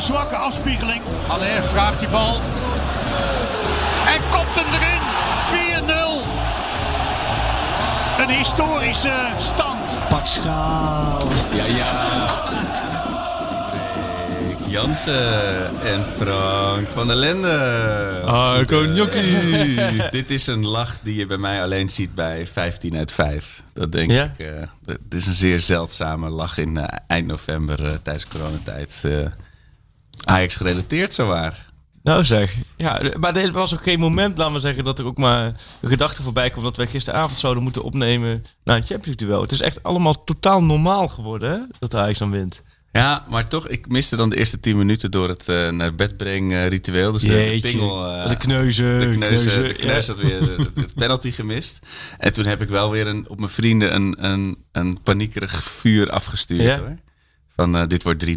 een zwakke afspiegeling. Alleen vraagt die bal. En kopt hem erin. 4-0. Een historische stand. Pak schaal. Ja, ja. Jansen en Frank van der Lende. Arco Gnocchi. Dit is een lach die je bij mij alleen ziet bij 15 uit 5. Dat denk Ja? ik. eh, Het is een zeer zeldzame lach in eh, eind november eh, tijdens coronatijd. Eh Ajax gerelateerd zowaar. Nou zeg. Ja, maar er was ook geen moment, laten we zeggen, dat er ook maar een gedachte voorbij kwam dat wij gisteravond zouden moeten opnemen naar een Champions League duel. Het is echt allemaal totaal normaal geworden, hè? Dat Ajax dan wint. Ja, maar toch, ik miste dan de eerste 10 minuten door het eh, naar bed brengen ritueel. Dus de, pingel... eh, de kneuzen. De kneuzen, de kneus ja. had weer de, de- de penalty gemist. En toen heb ik wel weer een, op mijn vrienden een, een, een paniekerig vuur afgestuurd. Ja? Hoor. Van eh, dit wordt 3-0.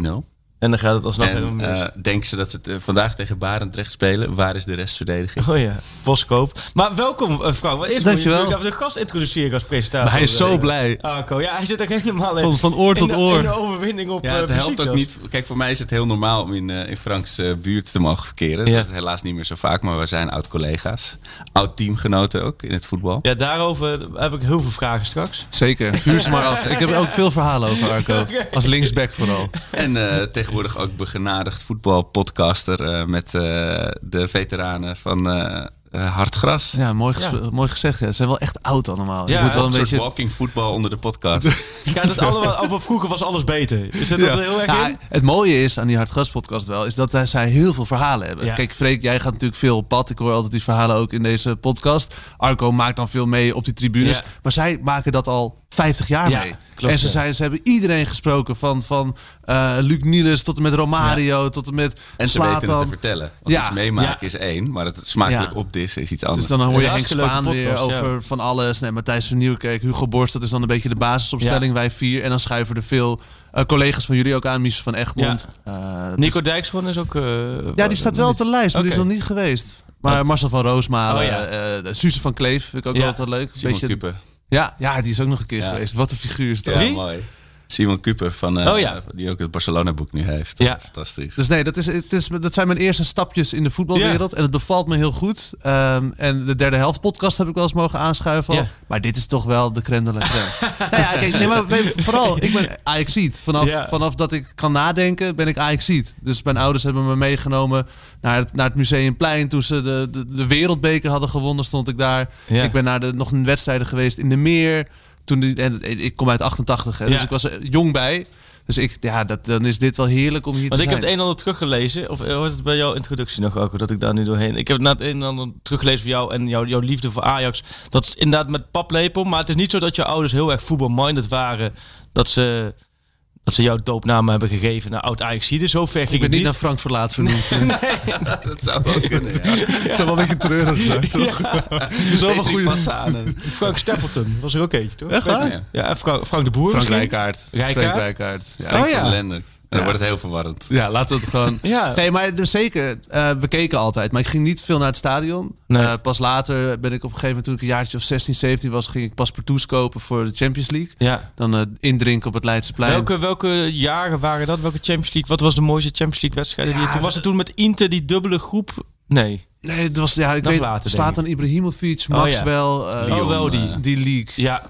En dan gaat het alsnog En helemaal mis. eh, denken ze dat ze het eh, vandaag tegen Barendrecht spelen. Waar is de restverdediging? Oh ja, Boskoop. Maar welkom, eh, Frank. Maar eerst moet je de gast introduceren als presentator. Maar hij is zo Eh, blij. Arco, ja, hij zit ook helemaal in, Van, van oor tot in, de, oor. in de overwinning op Ja, eh, het helpt ook niet. Kijk, voor mij is het heel normaal om in, eh, in Franks eh, buurt te mogen verkeren. Ja. Dat is helaas niet meer zo vaak, maar we zijn oud-collega's. Oud-teamgenoten ook in het voetbal. Ja, daarover heb ik heel veel vragen straks. Zeker, vuur ze maar af. Ik heb ook veel verhalen over Arco. Als linksback vooral. En eh, tegenwoordig ook begenadigd voetbalpodcaster eh, met eh, de veteranen van eh eh, Hartgras. Ja, mooi, mooi gezegd. Ja. Ze zijn wel echt oud allemaal. Ja, je moet wel een een soort beetje... walking voetbal onder de podcast. Gaat het allemaal over vroeger was alles beter? Is dat Ja. er heel erg Ja, in? het mooie is aan die Hartgras podcast wel, is dat zij heel veel verhalen hebben. Ja. Kijk, Freek, jij gaat natuurlijk veel op pad. Ik hoor altijd die verhalen ook in deze podcast. Arco maakt dan veel mee op die tribunes. Ja. Maar zij maken dat al 50 jaar Ja, mee. klopt, en ze, ja. zijn, ze hebben iedereen gesproken. Van, van eh, Luc Niels tot en met Romario, tot en met En ze weten het te vertellen. Want Ja. iets meemaken Ja. is één, maar het smakelijk Ja. opdissen is iets anders. Dus dan hoor je Henk Spaan weer over van alles. Nee, Matthijs van Nieuwkerk, Hugo Borst, dat is dan een beetje de basisopstelling. Wij vier. En dan schuiven er veel eh, collega's van jullie ook aan. Mies van Egmond. Eh, dus- Nico Dijkshoorn is ook... eh, Ja, die staat wel op de lijst, maar die is nog niet geweest. Maar Marcel van Roosmalen, Oh, ja. eh, Suze van Kleef vind ik ook Ja. altijd leuk. Simon Beetje- Kuper. Ja, ja, die is ook nog een keer Ja. geweest. Wat een figuur is dat. Ja, mooi. Simon Kuper, van, eh, Oh ja. die ook het Barcelona-boek nu heeft. Ja. Fantastisch. Dus nee, dat, is, het is, dat zijn mijn eerste stapjes in de voetbalwereld. En het bevalt me heel goed. Ehm, en de derde helft podcast heb ik wel eens mogen aanschuiven. Ja. Maar dit is toch wel de crème de la crème. nou ja, kijk, nee, maar vooral, ik ben Ajaxiet. Vanaf, Ja. vanaf dat ik kan nadenken, ben ik Ajaxiet. Dus mijn ouders hebben me meegenomen naar het, naar het Museumplein. Toen ze de, de, de wereldbeker hadden gewonnen, stond ik daar. Ja. Ik ben naar de, nog een wedstrijden geweest in de Meer. Toen die, en ik kom uit 88, hè, dus ik was jong bij. Dus ik, ja, dat, dan is dit wel heerlijk om hier Want te ik heb het een en ander teruggelezen. Of eh, was het bij jouw introductie nog ook, dat ik daar nu doorheen... Ik heb het na het een en ander teruggelezen van jou en jouw, jouw liefde voor Ajax. Dat is inderdaad met paplepel. Maar het is niet zo dat je ouders heel erg voetbalminded waren. Dat ze, dat ze jouw doopnaam hebben gegeven naar oud ajax Zo ver ging Ik ben het niet naar Frank Verlaat vernoemd. dat zou wel kunnen, ja. Het zou wel een beetje treurig zijn, toch? Zoveel Petri goede... Passanen. Frank Stapleton was er ook eentje, toch? Echt waar? Ja. Ja, Frank, Frank de Boer Frank? Rijkaard. Rijkaard? Frank Rijkaard. Ja. Frank Oh, ja. van dan wordt het heel verwarrend. Ja, laten we het gewoon... Ja. Nee, maar dus zeker. eh, we keken altijd. Maar ik ging niet veel naar het stadion. Nee. Eh, pas later ben ik op een gegeven moment... toen ik een jaartje of 16, 17 was... ging ik paspartouts kopen voor de Champions League. Ja. Dan eh, indrinken op het Leidseplein. Welke, welke jaren waren dat? Welke Champions League? Wat was de mooiste Champions League wedstrijd? die je- Ja, toen was het toen met Inter die dubbele groep? Nee. Nee, het was... Ja, ik Nog weet... later, Slatan denk Ibrahimovic, ja. Maxwell... eh, Oh, wel die. die league. Ja.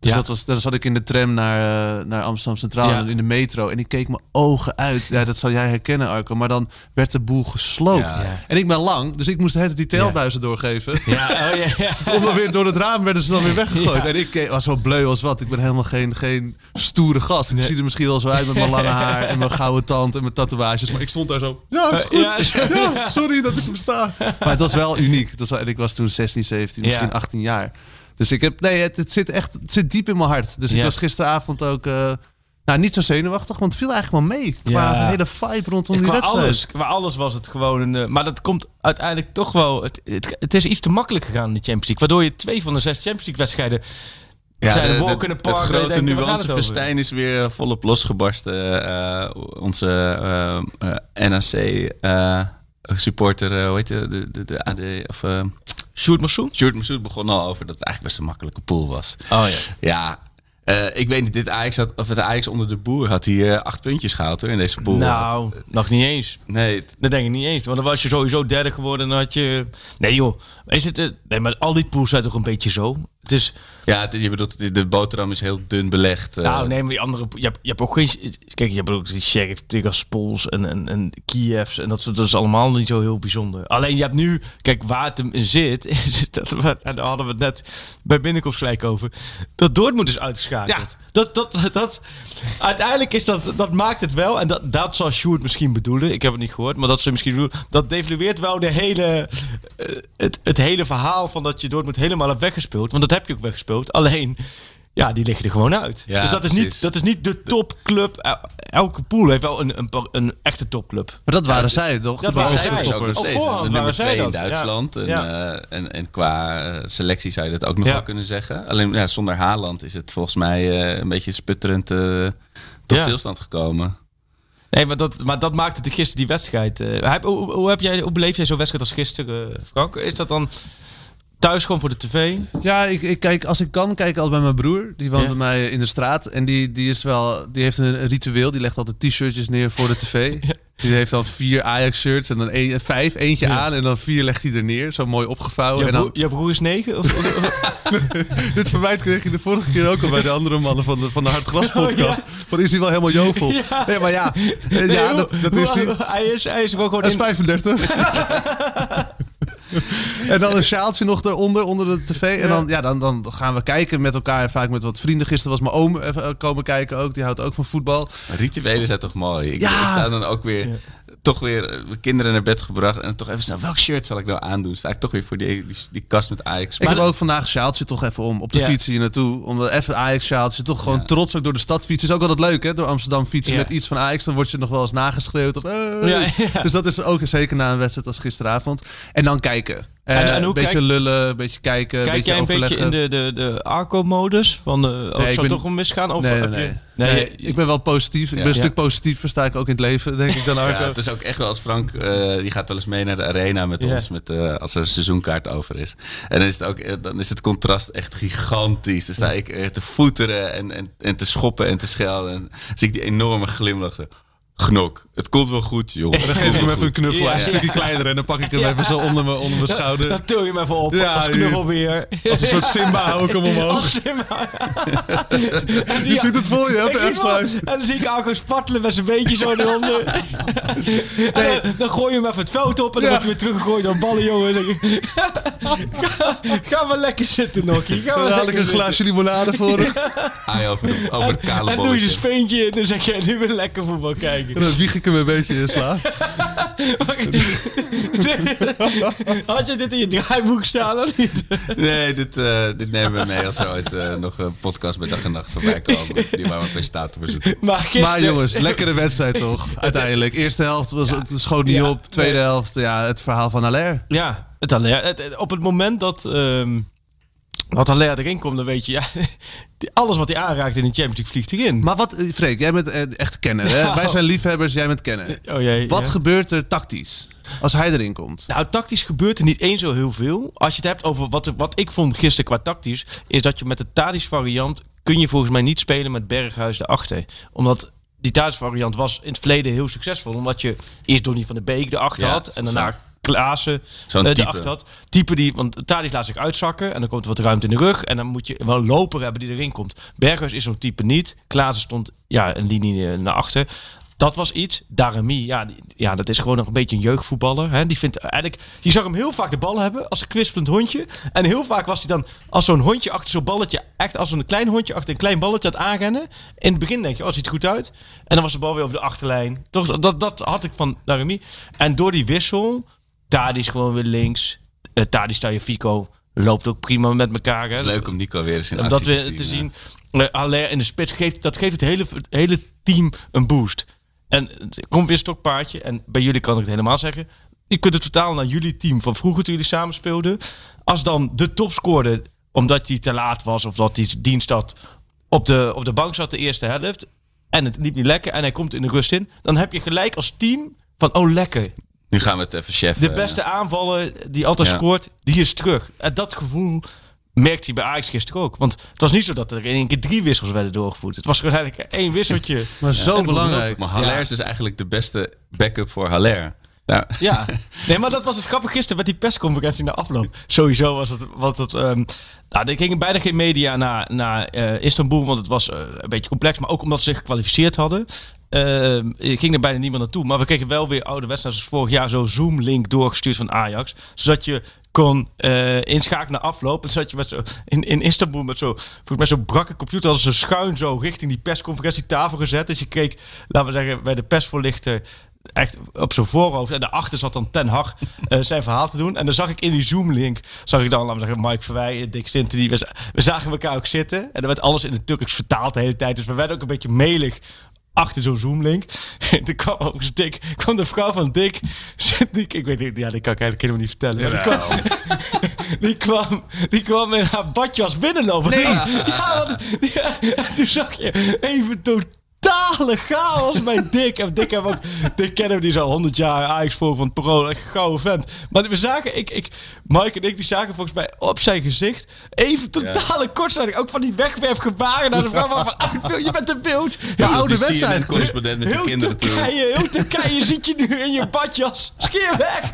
Dus Ja. dat was, dan zat ik in de tram naar, eh, naar Amsterdam Centraal Ja. en in de metro. En ik keek mijn ogen uit. Ja, dat zal jij herkennen, Arco. Maar dan werd de boel gesloopt. Ja. En ik ben lang, dus ik moest tijd die telbuizen doorgeven. Ja, oh, ja, ja. Om dan weer door het raam werden ze dan weer weggegooid. Ja. En ik keek- was zo bleu als wat. Ik ben helemaal geen, geen stoere gast. Ik Nee. zie er misschien wel zo uit met mijn lange haar en mijn gouden tand en mijn tatoeages. Maar ik stond daar zo. Ja, is goed. Ja, Ja, sorry dat ik hem sta. Maar het was wel uniek. Het was wel, en ik was toen 16, 17, misschien Ja. 18 jaar. Dus ik heb, nee, het, het zit echt het zit diep in mijn hart. Dus ik Ja. was gisteravond ook, eh, nou niet zo zenuwachtig, want het viel eigenlijk wel mee. Qua Ja. hele vibe rondom die qua wedstrijd. alles, qua alles was het gewoon een... eh, maar dat komt uiteindelijk toch wel... Het, het, het is iets te makkelijk gegaan in de Champions League. Waardoor je twee van de zes Champions League wedstrijden... zijn de- een de- walk in the park, het grote nuancefestijn is weer eh, volop losgebarsten. Eh, onze eh, eh, NAC eh, supporter, eh, hoe heet de, de, de, de AD, of uh, Sjoerd Massoen? Sjoerd Massoud begon al over dat het eigenlijk best een makkelijke pool was. Oh ja. Ja, eh, ik weet niet, dit Ajax had, of het Ajax onder de boer had hij eh, acht puntjes gehaald hoor, in deze pool. Nou, nog niet eens. Nee, Dat denk ik niet eens. Want dan was je sowieso derde geworden. Dan had je... Nee joh. Is het, nee, maar al die pools zijn toch een beetje zo? Is... ja, je bedoelt, de- boterham is heel dun belegd. eh. Nou, nee, maar die andere... Je hebt, je hebt ook geen... Kijk, je hebt ook die Sheriff Tigaspols en, en, en Kievs. En dat, soort- dat is allemaal niet zo heel bijzonder. Alleen je hebt nu... Kijk, waar het hem in zit... Is dat, we- en daar hadden we het net bij binnenkomst gelijk over. Dat Dortmund is uitgeschakeld. Dat, dat, dat, uiteindelijk is dat... Dat maakt het wel. En dat, dat zal Sjoerd misschien bedoelen. Ik heb het niet gehoord. Maar dat ze misschien bedoelen... Dat devalueert wel de hele... eh, het, het hele verhaal van dat je Dortmund helemaal hebt weggespeeld. Want dat heb je ook weggespeeld. Alleen... Ja, die liggen er gewoon uit. Ja, dus dat is, precies. niet, dat is niet de topclub. El- Elke pool heeft wel een, een, een echte topclub. Maar dat waren zij toch? dat De waren zij. ook nog steeds. de nummer waren zij twee in dat, Duitsland. ja. En, eh, en, en qua eh, selectie zou je dat ook nog wel kunnen zeggen. Alleen ja, zonder Haaland is het volgens mij eh, een beetje sputterend tot stilstand gekomen. Nee, maar dat, maar dat maakte het gisteren die wedstrijd. hoe, hoe, heb jij, hoe beleef jij zo'n wedstrijd als gisteren, Frank? Is dat dan thuis gewoon voor de tv? Ja, ik, ik kijk, als ik kan, kijk ik altijd bij mijn broer. Die woont Ja. bij mij in de straat. En die, die, is wel, die heeft een ritueel. Die legt altijd t-shirtjes neer voor de tv. Die heeft dan vier Ajax-shirts en dan een, vijf. Eentje Ja. aan en dan vier legt hij er neer. Zo mooi opgevouwen. Je en dan, broer, je broer is negen? Of, dit verwijt kreeg je de vorige keer ook al bij de andere mannen van de, van de Hartgras podcast. Oh, Van is hij wel helemaal jovel? Ja. Nee, maar ja, eh, ja dat, dat is hij. Hij is, hij is wel gewoon... Hij is in- 35. en dan een sjaaltje nog eronder, onder de tv. En dan, ja, dan, dan gaan we kijken met elkaar. Vaak met wat vrienden. Gisteren was mijn oom even komen kijken ook. Die houdt ook van voetbal. Rituelen zijn toch mooi. Ik, Ja. ik sta dan ook weer, toch weer eh, mijn kinderen naar bed gebracht. En toch even snel, welk shirt zal ik nou aandoen? Sta ik toch weer voor die, die, die kast met Ajax. Ik heb ook vandaag een sjaaltje toch even om. Op de Ja. fiets hier naartoe. Om even Ajax sjaaltje. Toch gewoon Ja. trots ook door de stad fietsen. Is ook altijd leuk hè. Door Amsterdam fietsen Ja. met iets van Ajax. Dan word je nog wel eens nageschreeuwd. Of, eh. Ja, ja. Dus dat is ook zeker na een wedstrijd als gisteravond. En dan kijken. En- Eh, en hoe een beetje kijk- lullen, een beetje kijken, een Kijk beetje jij een overleggen. beetje in de, de, de Arco-modus? Van de, oh, ik zou ben- toch om misgaan? Of Nee, nee, heb nee. je- Nee, Nee, ik ben wel positief. Ik ben een Ja. stuk positief, versta ik ook in het leven, denk ik dan, Arco. Ja, het is ook echt wel als Frank, eh, die gaat wel eens mee naar de arena met ons, met, eh, als er een seizoenkaart over is. En dan is het, ook, eh, dan is het contrast echt gigantisch. Dan sta ik er te voeteren en, en, en te schoppen en te schelden. En dan zie ik die enorme glimlach. zo, Gnok, het komt wel goed, joh. Dan geef ik hem even een knuffel. Ja. Hij is een stukje kleiner en dan pak ik hem Ja. even zo onder mijn, onder mijn schouder. Dan til je hem even op Ja, als knuffelbeer. Als een soort Simba hou ik hem omhoog. Als Simba. Je ziet het voor je, op de F-size. En dan zie ik Arco spartelen met zijn beentje zo eronder. En dan, dan gooi je hem even het veld op en dan Ja. wordt hij weer teruggegooid door ballen, jongen. Dan ga, ga maar lekker zitten, Nokkie. Ga maar Dan haal ik lekker een glaasje limonade voor hem. Aai over, het kale En doe je een speentje in en zeg je, nu weer lekker voetbal kijken. En dan wieg ik hem een beetje in slaap. Had je dit in je draaiboek staan of niet? Nee, dit, eh, dit nemen we mee als er ooit eh, nog een podcast met dag en nacht voorbij komen. Die waar we een presentator bezoeken. Maar, gisteren, Maar jongens, lekkere wedstrijd toch? Uiteindelijk. Eerste helft was het schoot niet Ja. op. Tweede helft, ja, het verhaal van Allaire. Ja, het Allaire. Op het moment dat, ehm dat Allaire erin komt, dan weet je, ja, alles wat hij aanraakt in de Champions League vliegt erin. Maar wat, eh, Freek, jij bent eh, echt kenner. Hè? Ja. Wij zijn liefhebbers, jij bent kenner. Oh jee. Wat ja. gebeurt er tactisch als hij erin komt? Nou, tactisch gebeurt er niet eens zo heel veel. Als je het hebt over wat, wat ik vond gisteren qua tactisch, is dat je met de Tadic variant kun je volgens mij niet spelen met Berghuis erachter. Omdat die Tadic variant was in het verleden heel succesvol. Omdat je eerst Donny van de Beek erachter Ja, had en daarna. Klaassen Zo'n eh, type. erachter had. Type die, want Tadic laat zich uitzakken en dan komt er wat ruimte in de rug. En dan moet je wel een loper hebben die erin komt. Berghuis is zo'n type niet. Klaassen stond ja, een linie eh, naar achter. Dat was iets. Darami, ja, die- ja, dat is gewoon nog een beetje een jeugdvoetballer. Hè? Die vindt eigenlijk, je zag hem heel vaak de bal hebben als een kwispelend hondje. En heel vaak was hij dan als zo'n hondje achter zo'n balletje, echt als zo'n klein hondje achter een klein balletje aan het aanrennen. In het begin denk je, oh, ziet er goed uit. En dan was de bal weer over de achterlijn. Toch, dat, dat had ik van Darami. En door die wissel, Tadic gewoon weer links, uh, Tadic Fico loopt ook prima met elkaar. Hè. Het is leuk om Nico weer eens in om actie dat te te zien. zien. Eh, in de spits geeft, dat geeft het hele, het hele team een boost. En er komt weer een stokpaardje. En bij jullie kan ik het helemaal zeggen. Je kunt het vertalen naar jullie team van vroeger toen jullie samen speelden. Als dan de top scoorde, omdat hij te laat was of dat hij dienst had, op de, op de bank zat de eerste helft. En het liep niet lekker en hij komt in de rust in. Dan heb je gelijk als team van, oh lekker. Nu gaan we het even chef. De beste aanvaller die altijd Ja. scoort, die is terug. En dat gevoel merkt hij bij Ajax gisteren ook. Want het was niet zo dat er in één keer drie wissels werden doorgevoerd. Het was waarschijnlijk één wisseltje. Maar zo belangrijk. Maar Haller Ja. is dus eigenlijk de beste backup voor Haller. Nou, Ja, nee, maar dat was het grappig gisteren met die persconferentie na afloop. Sowieso was het, want het, ehm, nou, er gingen bijna geen media naar, naar eh, Istanbul, want het was eh, een beetje complex, maar ook omdat ze zich gekwalificeerd hadden. Ehm, er ging er bijna niemand naartoe, maar we kregen wel weer oude wedstrijden zoals vorig jaar zo'n Zoom-link doorgestuurd van Ajax, zodat je kon eh, inschakelen naar afloop. En zat je met zo, in, in Istanbul met zo, volgens mij zo'n brakke computer, hadden ze schuin zo richting die persconferentietafel gezet. Dus je keek, laten we zeggen, bij de persvoorlichter echt op zijn voorhoofd. En daarachter zat dan Ten Hag eh, zijn verhaal te doen. En dan zag ik in die Zoom-link, zag ik dan, laten we zeggen, Mike Verwij, Dick Sinter, die we, we zagen elkaar ook zitten. En er werd alles in het Turks vertaald de hele tijd. Dus we werden ook een beetje melig achter zo'n Zoom-link. En toen kwam ook Dick, kwam de vrouw van Dick, Dick ik weet niet, ja, die kan ik eigenlijk helemaal niet vertellen. Maar die, kwam, die, kwam, die kwam in haar badjas binnenlopen. Nee! Ja, want, ja, en toen zag je even totale chaos bij Dick. En Dick, hebben ook, Dick kennen we, die is al 100 jaar Ajax voor van het Pro. Echt een gouden vent. Maar we zagen, ik, ik, Mike en ik, die zagen volgens mij op zijn gezicht even totale kortsluiting. Ook van die wegwerpgebaren naar de vrouw van, uit, je bent een beeld. Ja, Zoals oude wedstrijd. CNN-correspondent met de Heel kinderen toe. Turkije, heel Turkije ziet je nu in je badjas. Skeer weg.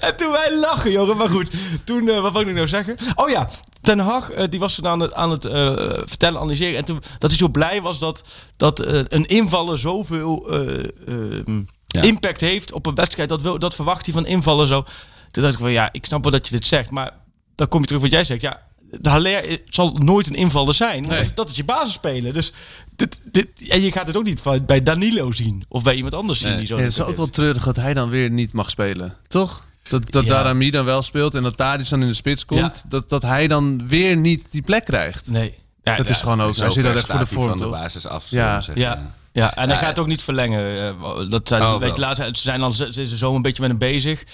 en toen wij lachen, jongen. Maar goed, toen, eh, wat wil ik nou zeggen? Oh ja, Ten Hag, eh, die was toen aan het, aan het eh, vertellen, analyseren. En toen, dat hij zo blij was dat, dat eh, een invaller zoveel eh, ehm, Ja. impact heeft op een wedstrijd. Dat, wil, dat verwacht hij van invallen zo. Toen dacht ik van, ja, ik snap wel dat je dit zegt. Maar dan kom je terug wat jij zegt. Ja, de Haller zal nooit een invaller zijn. Nee. Dat, dat is je basisspeler. Dus dit, dit, en je gaat het ook niet van- bij Danilo zien. Of bij iemand anders zien Nee. die zo... Ja, het is ook wel treurig dat hij dan weer niet mag spelen. Toch? Dat, dat Ja. Darami dan wel speelt en dat Tadic dan in de spits komt. Dat, dat hij dan weer niet die plek krijgt. Nee. Ja, dat is gewoon ook... Hij Zo zit dat ver echt voor de hij vorm, van de basis af. Ja. Ja. Ja, en hij Ja, gaat ook niet verlengen. eh, Dat zijn, Oh, beetje wel. later, ze zijn al ze zo een beetje met hem bezig.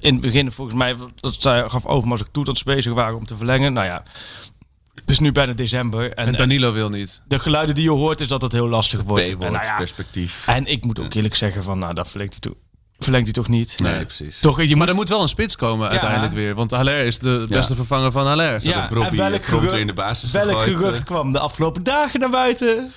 In het begin, volgens mij, dat zij gaf over, maar als ik toe dat ze bezig waren om te verlengen. Nou ja, het is nu bijna december. En, En Danilo wil niet. de geluiden die je hoort, is dat het heel lastig wordt. En, nou ja, perspectief. en ik moet ook eerlijk zeggen van, nou, dat verlengt hij, toe, verlengt hij toch niet. Nee, precies. Toch, je Maar moet er moet wel een spits komen uiteindelijk weer. Want Haller is de beste vervanger van Haller. Ja, en welk gerucht- in de basis Welk gegooid, gerucht eh. kwam de afgelopen dagen naar buiten?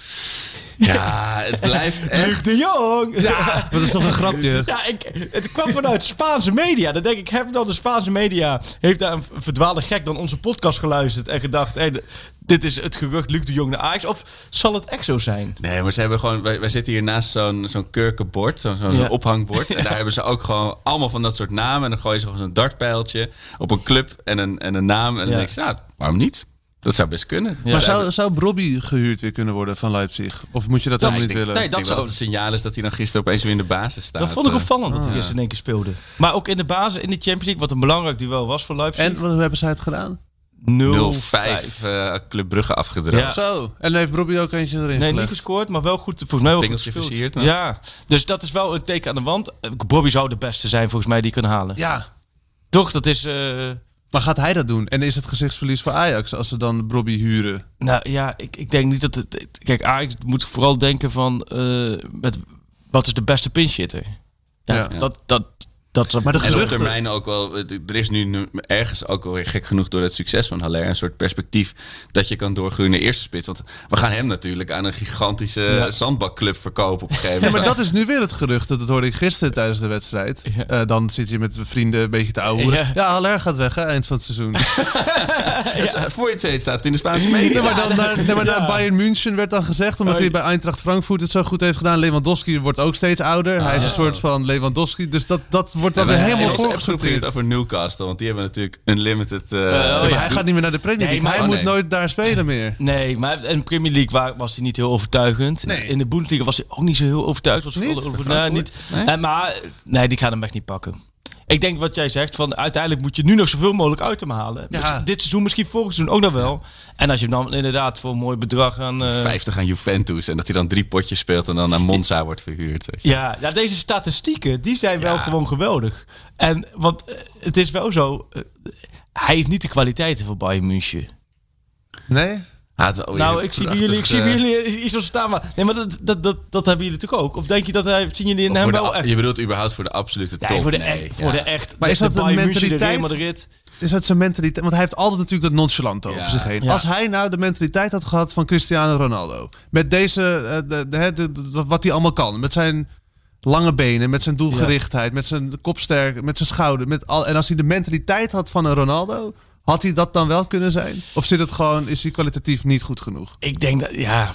Ja, het blijft echt... Luc de Jong. Ja, Dat is toch een grapje? ja ik, het kwam vanuit Spaanse media. Dan denk ik, heb dan de Spaanse media... heeft daar een verdwaalde gek dan onze podcast geluisterd... en gedacht, hey, dit is het gerucht Luc de Jong naar Ajax? Of zal het echt zo zijn? Nee, maar ze hebben gewoon... Wij, wij zitten hier naast zo'n zo'n kurkenbord, zo'n zo'n Ja. ophangbord. En daar hebben ze ook gewoon allemaal van dat soort namen. En dan gooien ze gewoon zo'n dartpijltje op een club en een, en een naam. En dan Ja. denk je, nou, waarom niet? Dat zou best kunnen. Maar zou, zou Brobby gehuurd weer kunnen worden van Leipzig? Of moet je dat Ja, helemaal ik niet denk- willen? nee, dat zou- het signaal is dat hij dan gisteren opeens weer in de basis staat. Dat vond ik Eh, opvallend dat hij ah, eerst in één keer speelde. Maar ook in de basis, in de Champions League... wat een belangrijk duel was voor Leipzig. En hoe hebben zij het gedaan? 0-5 eh, Club Brugge afgedroogd. Ja. Zo. En heeft Brobby ook eentje erin Nee, niet gescoord, maar wel goed. Volgens mij wel Pingeltje goed gespeeld. versierd, Ja, dus dat is wel een teken aan de wand. Eh, Bobby zou de beste zijn volgens mij die kunnen halen. Ja. Toch? Dat is. eh, Maar gaat hij dat doen? En is het gezichtsverlies voor Ajax als ze dan Brobby huren? nou ja, ik, ik denk niet dat het. Kijk, Ajax moet vooral denken van. eh, met, wat is de beste pinchitter? Ja, Ja. Dat, dat, dat, Maar de En op geruchten... termijn ook wel, er is nu ergens ook wel weer gek genoeg door het succes van Haller een soort perspectief dat je kan doorgroeien naar eerste spits. Want we gaan hem natuurlijk aan een gigantische Ja. zandbakclub verkopen op een gegeven Ja, moment. maar dat is nu weer het gerucht. Dat hoorde ik gisteren tijdens de wedstrijd. Ja. Eh, dan zit je met vrienden een beetje te ouwen. Ja. Ja, Haller gaat weg hè, eind van het seizoen. Voor je het weet staat in de Spaanse media. Nee, maar dan naar, nee, maar naar Bayern München werd dan gezegd, omdat Oh, hij bij Eintracht Frankfurt het zo goed heeft gedaan. Lewandowski wordt ook steeds ouder. hij is een soort van Lewandowski. Dus dat, dat wordt dan weer maar helemaal het voorgesorteerd. over Newcastle, want die hebben natuurlijk unlimited... eh, oh Ja, maar ja. hij gaat niet meer naar de Premier Nee, League. maar- hij oh, moet nee. nooit daar spelen meer. Nee, maar in de Premier League wa- was hij niet heel overtuigend. Nee. In de Bundesliga was hij ook niet zo heel overtuigend. Was Niet? over- Frankfurt? niet. Nee? Eh, maar nee, die gaan hem echt niet pakken. Ik denk wat jij zegt, van uiteindelijk moet je nu nog zoveel mogelijk uit hem halen. Ja. Dit seizoen, misschien volgend seizoen ook nog wel. En als je hem dan inderdaad voor een mooi bedrag aan... eh, 50 aan Juventus. En dat hij dan drie potjes speelt en dan naar Monza wordt verhuurd. weet je. Ja, ja, deze statistieken, die zijn wel gewoon geweldig. En want eh, het is wel zo, eh, hij heeft niet de kwaliteiten voor Bayern München. Nee? Had weer nou, ik zie bij jullie, ik zie bij prachtig, jullie iets op staan, maar nee, maar dat, dat, dat, dat hebben jullie toch ook? Of denk je dat hij, zien jullie in eh, hem wel echt? Je bedoelt überhaupt voor de absolute Ja, top? voor de, Nee, echt, voor ja. de echt. Maar is dat de mentaliteit? Madrid? Is dat zijn mentaliteit? Want hij heeft altijd natuurlijk dat nonchalant over Ja. zich heen. Ja. Als hij nou de mentaliteit had gehad van Cristiano Ronaldo. Met deze, eh, de, de, hè, de- de- wat hij allemaal kan. Met zijn lange benen, met zijn doelgerichtheid, met zijn kopsterk, met zijn schouder. Met al, en als hij de mentaliteit had van een Ronaldo, had hij dat dan wel kunnen zijn? Of zit het gewoon, is hij kwalitatief niet goed genoeg? Ik denk dat, ja,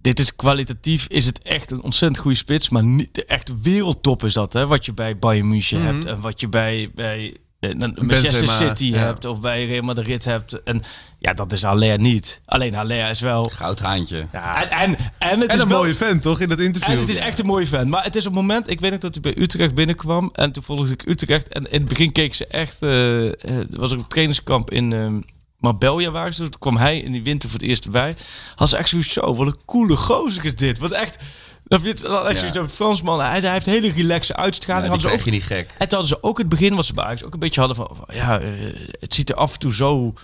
dit, is kwalitatief, is het echt een ontzettend goede spits. Maar niet de echt wereldtop is dat, hè. Wat je bij Bayern München hebt en wat je bij, bij Manchester Benzema, City ja. hebt of bij Real Madrid hebt. En ja, dat is Haller niet. Alleen Haller is wel... Goudhaantje. En, en, en het En is een wel, mooie vent, toch? In dat interview. En het is echt een mooie fan. Maar het is op het moment, ik weet nog dat hij bij Utrecht binnenkwam. En toen volgde ik Utrecht. En in het begin keek ze echt. eh eh, er was ook een trainingskamp in ehm Marbella waren ze. Toen kwam hij in die winter voor het eerst bij. Had ze echt zoiets zo. Wat een coole gozer is dit. Wat echt. Dat je het dan echt Ja. een Fransman. Hij, hij heeft hele relaxe Ja, uitstraling. hadden ze krijg ook, je niet gek. en toen hadden ze ook het begin, wat ze bij Ajax ook een beetje hadden van, van, ja, eh, het ziet er af en toe zo,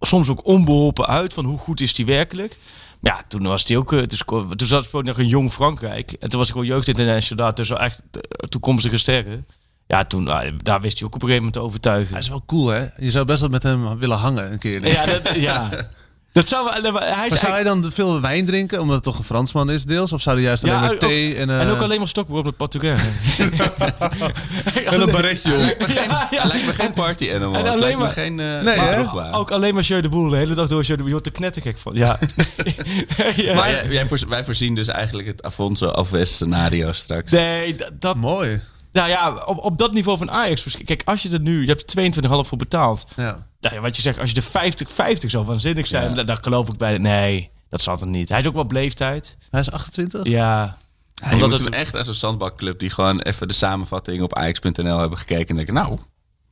soms ook onbeholpen uit van hoe goed is die werkelijk. Maar ja, toen was hij ook, eh, dus, toen zat hij nog een jong Frankrijk. En toen was hij gewoon jeugdinternational daar tussen echt eh, toekomstige sterren. Ja, toen, daar wist hij ook op een gegeven moment te overtuigen. Hij is wel cool, hè? Je zou best wel met hem willen hangen een keer. Ja, dat, ja. Dat zou hij zou hij dan veel wijn drinken, omdat het toch een Fransman is deels? Of zou hij juist alleen Ja, maar ook- thee en... eh, en ook alleen maar stokbrood met Portugees. en een baretje op. ja, ja. Lijkt me geen party animal. En alleen lijkt me maar- geen uh, Nee? Ook alleen maar Jeu de Boel, de hele dag door Jeu de Boel. Je wordt er knettergek van. Ja. ja. Maar jij, jij voorz- wij voorzien dus eigenlijk het Afonso Alves scenario straks. Nee, dat, Mooi. nou ja, op, op dat niveau van Ajax. Kijk, als je er nu, je hebt er 22,5 voor betaald. Ja. Nou ja, wat je zegt, als je er 50, 50 zou waanzinnig zijn, Ja. daar, geloof ik bij. Nee, dat zal het niet. Hij is ook wel op leeftijd. Hij is 28? Ja. Omdat het- hem echt als een zandbakclub die gewoon even de samenvatting op Ajax.nl hebben gekeken en denken, nou,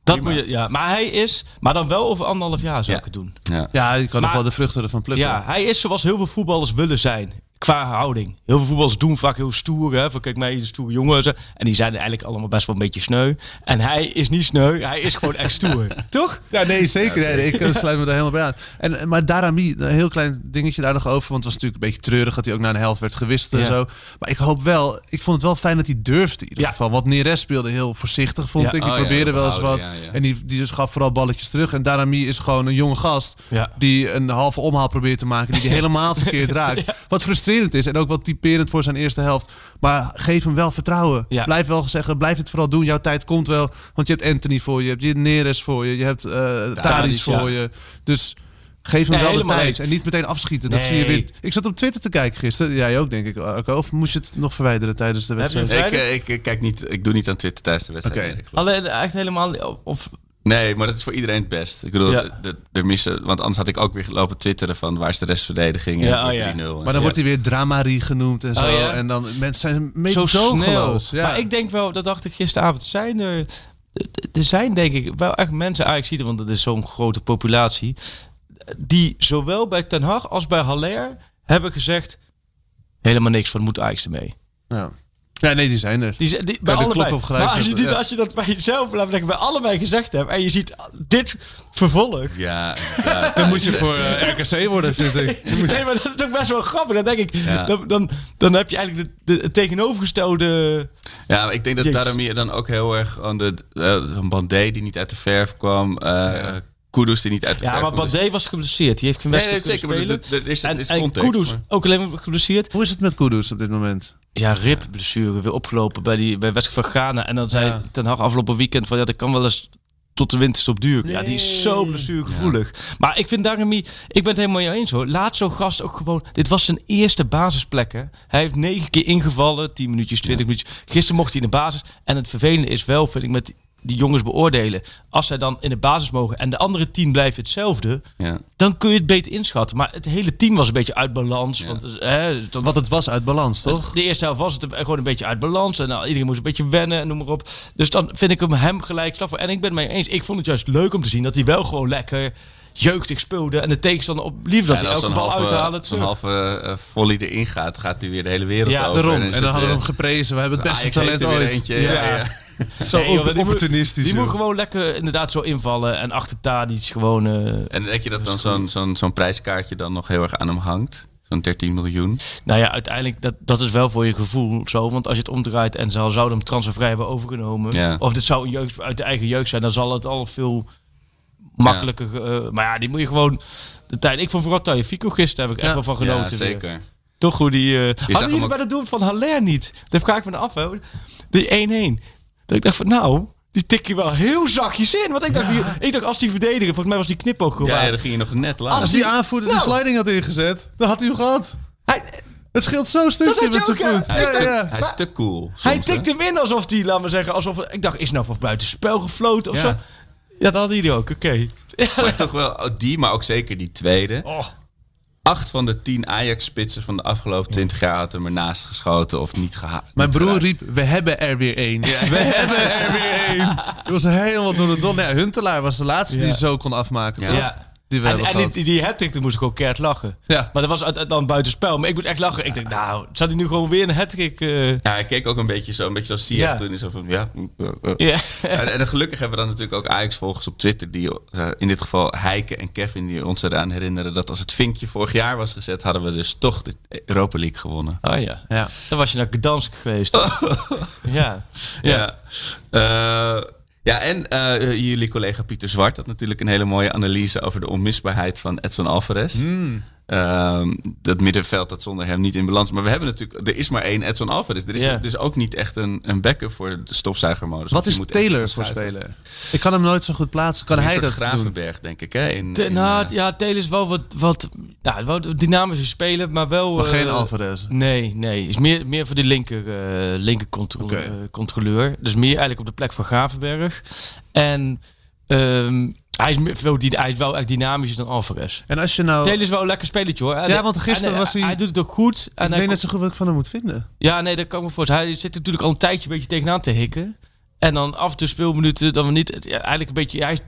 Dat moet je, ja. Maar hij is, maar dan wel over anderhalf jaar zou Ja. ik het doen. ja. Ja, je kan nog wel de vruchten ervan plukken. Ja, hij is zoals heel veel voetballers willen zijn. Qua houding. Heel veel voetballers doen vaak heel stoer. Hè? Van kijk mij, de stoere jongen. zo. En die zijn eigenlijk allemaal best wel een beetje sneu. En hij is niet sneu. Hij is gewoon echt stoer. Toch? Ja, nee, zeker. Ik eh, sluit me daar helemaal bij aan. En, eh, maar Darami, een heel klein dingetje daar nog over. Want het was natuurlijk een beetje treurig dat hij ook naar de helft werd gewist en Ja. zo. Maar ik hoop wel, ik vond het wel fijn dat hij durfde in ieder Ja. geval. Want Neres speelde heel voorzichtig, vond Ja. ik. Die Oh ja, probeerde wel eens wat. behouden, ja, ja. En die, die dus gaf vooral balletjes terug. En Darami is gewoon een jonge gast Ja. die een halve omhaal probeert te maken. Die die helemaal verkeerd raakt. Wat frustrerend is en ook wat typerend voor zijn eerste helft. Maar geef hem wel vertrouwen. Ja. Blijf wel zeggen, blijf het vooral doen. Jouw tijd komt wel. Want je hebt Anthony voor je, je hebt Neres voor je, je hebt eh Tadic Tadic, voor ja. je. Dus geef hem Nee, wel de helemaal tijd. eens. En niet meteen afschieten. Dat Nee. zie je weer. Ik zat op Twitter te kijken gisteren. Jij ook, denk ik. Of moest je het nog verwijderen tijdens de wedstrijd? Ik, eh, ik, ik kijk niet, ik doe niet aan Twitter tijdens de wedstrijd. Klopt. Alleen echt helemaal. Of, Nee, maar dat is voor iedereen het best. Ik bedoel, Ja. de, de, de missen, want anders had ik ook weer lopen twitteren van waar is de restverdediging en Ja, voor oh ja. 3-0. en Maar zo. dan wordt hij weer Dramarie genoemd en zo. Oh, ja? En dan mensen zijn zo meedogenloos. Ja. Maar ik denk wel, dat dacht ik gisteravond. Zijn er. Er zijn denk ik wel echt mensen, Ajax ziet want dat is zo'n grote populatie, die zowel bij Ten Hag als bij Haller hebben gezegd, helemaal niks van moet Ajax ermee. ja. Ja, nee, die zijn er. Die, de bij klok allebei. op maar als je, zetten, dit, ja. als je dat bij jezelf, laat bij allebei gezegd hebt en je ziet dit vervolg. Ja, ja. Dan moet je voor eh, RKC worden, vind ik. Nee, maar dat is ook best wel grappig. Dan denk ik, Ja. dan, dan, dan heb je eigenlijk de, de, het tegenovergestelde... Ja, maar ik denk dat Jezus. Taramir dan ook heel erg aan de uh, een Bandé die niet uit de verf kwam, uh, Kudus die niet uit de Ja, maar. Bandé was geblesseerd. Die heeft geen Nee, wedstrijd nee, zeker. Maar er is, en, er is en context. Kudus maar- ook alleen maar geblesseerd. Hoe is het met Kudus op dit moment? Ja, ribblessure weer opgelopen bij die bij wedstrijd van Ghana. En dan zei Ja. Ten Hag afgelopen weekend van ja, dat kan wel eens tot de winterstop duren. Ja, die is zo blessuregevoelig. Maar ik vind Darami, ik ben het helemaal mee eens hoor. Laat zo'n gast ook gewoon. Dit was zijn eerste basisplek. Hè. Hij heeft negen keer ingevallen, 10 minuutjes, 20 minuutjes. Gisteren mocht hij in de basis. En het vervelende is wel, vind ik, met die jongens beoordelen. Als zij dan in de basis mogen en de andere tien blijven hetzelfde, Ja. dan kun je het beter inschatten. Maar het hele team was een beetje uit balans. Ja. Want, eh, hè, tot- Wat het was uit balans, toch? de eerste helft was het gewoon een beetje uit balans. En nou, iedereen moest een beetje wennen en noem maar op. Dus dan vind ik hem hem gelijk voor. En ik ben het mee eens. Ik vond het juist leuk om te zien dat hij wel gewoon lekker jeugdig speelde. En de tegenstander op liefde dat en hij als elke bal halve, uithalen. zo'n halve eh, volley erin gaat, gaat hij weer de hele wereld Ja, over. Daarom. En het, dan hadden we hem geprezen. We hebben het beste Ajax heeft talent weer ooit. eentje. Ja. Ja. Zo Nee, joh, die moet- opportunistisch. Die moet gewoon lekker inderdaad zo invallen. En achter Tadic gewoon... eh, En denk je dat dan zo'n zo'n zo'n prijskaartje dan nog heel erg aan hem hangt? Zo'n 13 miljoen. Nou ja, uiteindelijk, dat, dat is wel voor je gevoel zo. Want als je het omdraait en ze zouden hem transfervrij hebben overgenomen... Ja. of dit zou een jeugd, uit de eigen jeugd zijn... dan zal het al veel makkelijker... eh, maar ja, die moet je gewoon... De tijd. Ik vond vooral Taje Fico gisteren heb ik echt wel van genoten. ja, weer. zeker. Toch hoe die... eh zag hadden jullie ook- bij de doel van Haller niet? Daar vraag ik me af, hè. De 1-1. Dat ik dacht van, nou... Die tik je wel heel zachtjes in. Want ik dacht, die, ik dacht als die verdediger... Volgens mij was die knipoog Ja, gewaard. ja, dan ging je nog net laat. Als die aanvoerder Nou. de sliding had ingezet, dan had hij hem gehad. Hij, Het scheelt zo'n stukje met zijn ook, ja. voet. hij, is Ja, te, ja. hij is te cool. Hij soms, hè? tikt hem in alsof hij, laat maar zeggen, alsof... Ik dacht, is nou van buiten spel gefloten of Ja. zo? Ja, dat had hij ook, oké. Ja, Maar toch wel oh, die, maar ook zeker die tweede. Oh. Acht van de tien Ajax-spitsen van de afgelopen 20 jaar had hem ernaast geschoten of niet gehaald. Mijn broer riep, we hebben er weer één. We hebben er weer één. Het was helemaal door de don. Ja, Huntelaar was de laatste die Ja. zo kon afmaken, Ja. toch? Ja. Die we En, en gehad. die, die hat-trick, moest ik ook keert lachen. Ja. Maar dat was dan buitenspel. Maar ik moet echt lachen. Ik denk, nou, zou hij nu gewoon weer een hat-trick... eh, Ja, hij keek ook een beetje zo, een beetje zoals Ja. toen. Is zo van, ja, uh, uh. Ja. En, en gelukkig hebben we dan natuurlijk ook Ajax-volgers op Twitter... die eh, in dit geval Heike en Kevin... die ons eraan herinneren dat als het vinkje vorig jaar was gezet... hadden we dus toch de Europa League gewonnen. Oh ja. Ja. Dan was je naar Gdansk geweest. ja. Ja. Ja, ja en eh, jullie collega Pieter Zwart had natuurlijk een hele mooie analyse over de onmisbaarheid van Edson Alvarez. Hmm. Ehm, dat middenveld dat zonder hem niet in balans. Maar we hebben natuurlijk, er is maar één Edson Alvarez. Er is dus ook niet echt een, een backup voor de stofzuigermodus. Wat is Taylor voor speler? Ik kan hem nooit zo goed plaatsen. Kan hij dat doen? Gravenberg, denk ik. Hè? In, Te- in, nou, eh, ja, Taylor is wel wat, wat, nou, wel dynamische speler, maar wel... Maar eh, geen Alvarez. Nee, nee. Is meer, meer voor de linker, eh linker contro- Oké. eh, controleur. Dus meer eigenlijk op de plek van Gravenberg. En ehm, hij, is veel, hij is wel echt dynamischer dan Alvarez. En als je nou... Taylor is wel een lekker spelertje hoor. En- Ja, want gisteren en, was hij- Hij doet het ook goed. En ik hij weet net komt- zo goed wat ik van hem moet vinden. Ja, nee, dat kan ik me voorstellen. Hij zit natuurlijk al een tijdje een beetje tegenaan te hikken. En dan af en toe speelminuten dan we niet... Ja, eigenlijk een beetje... Hij is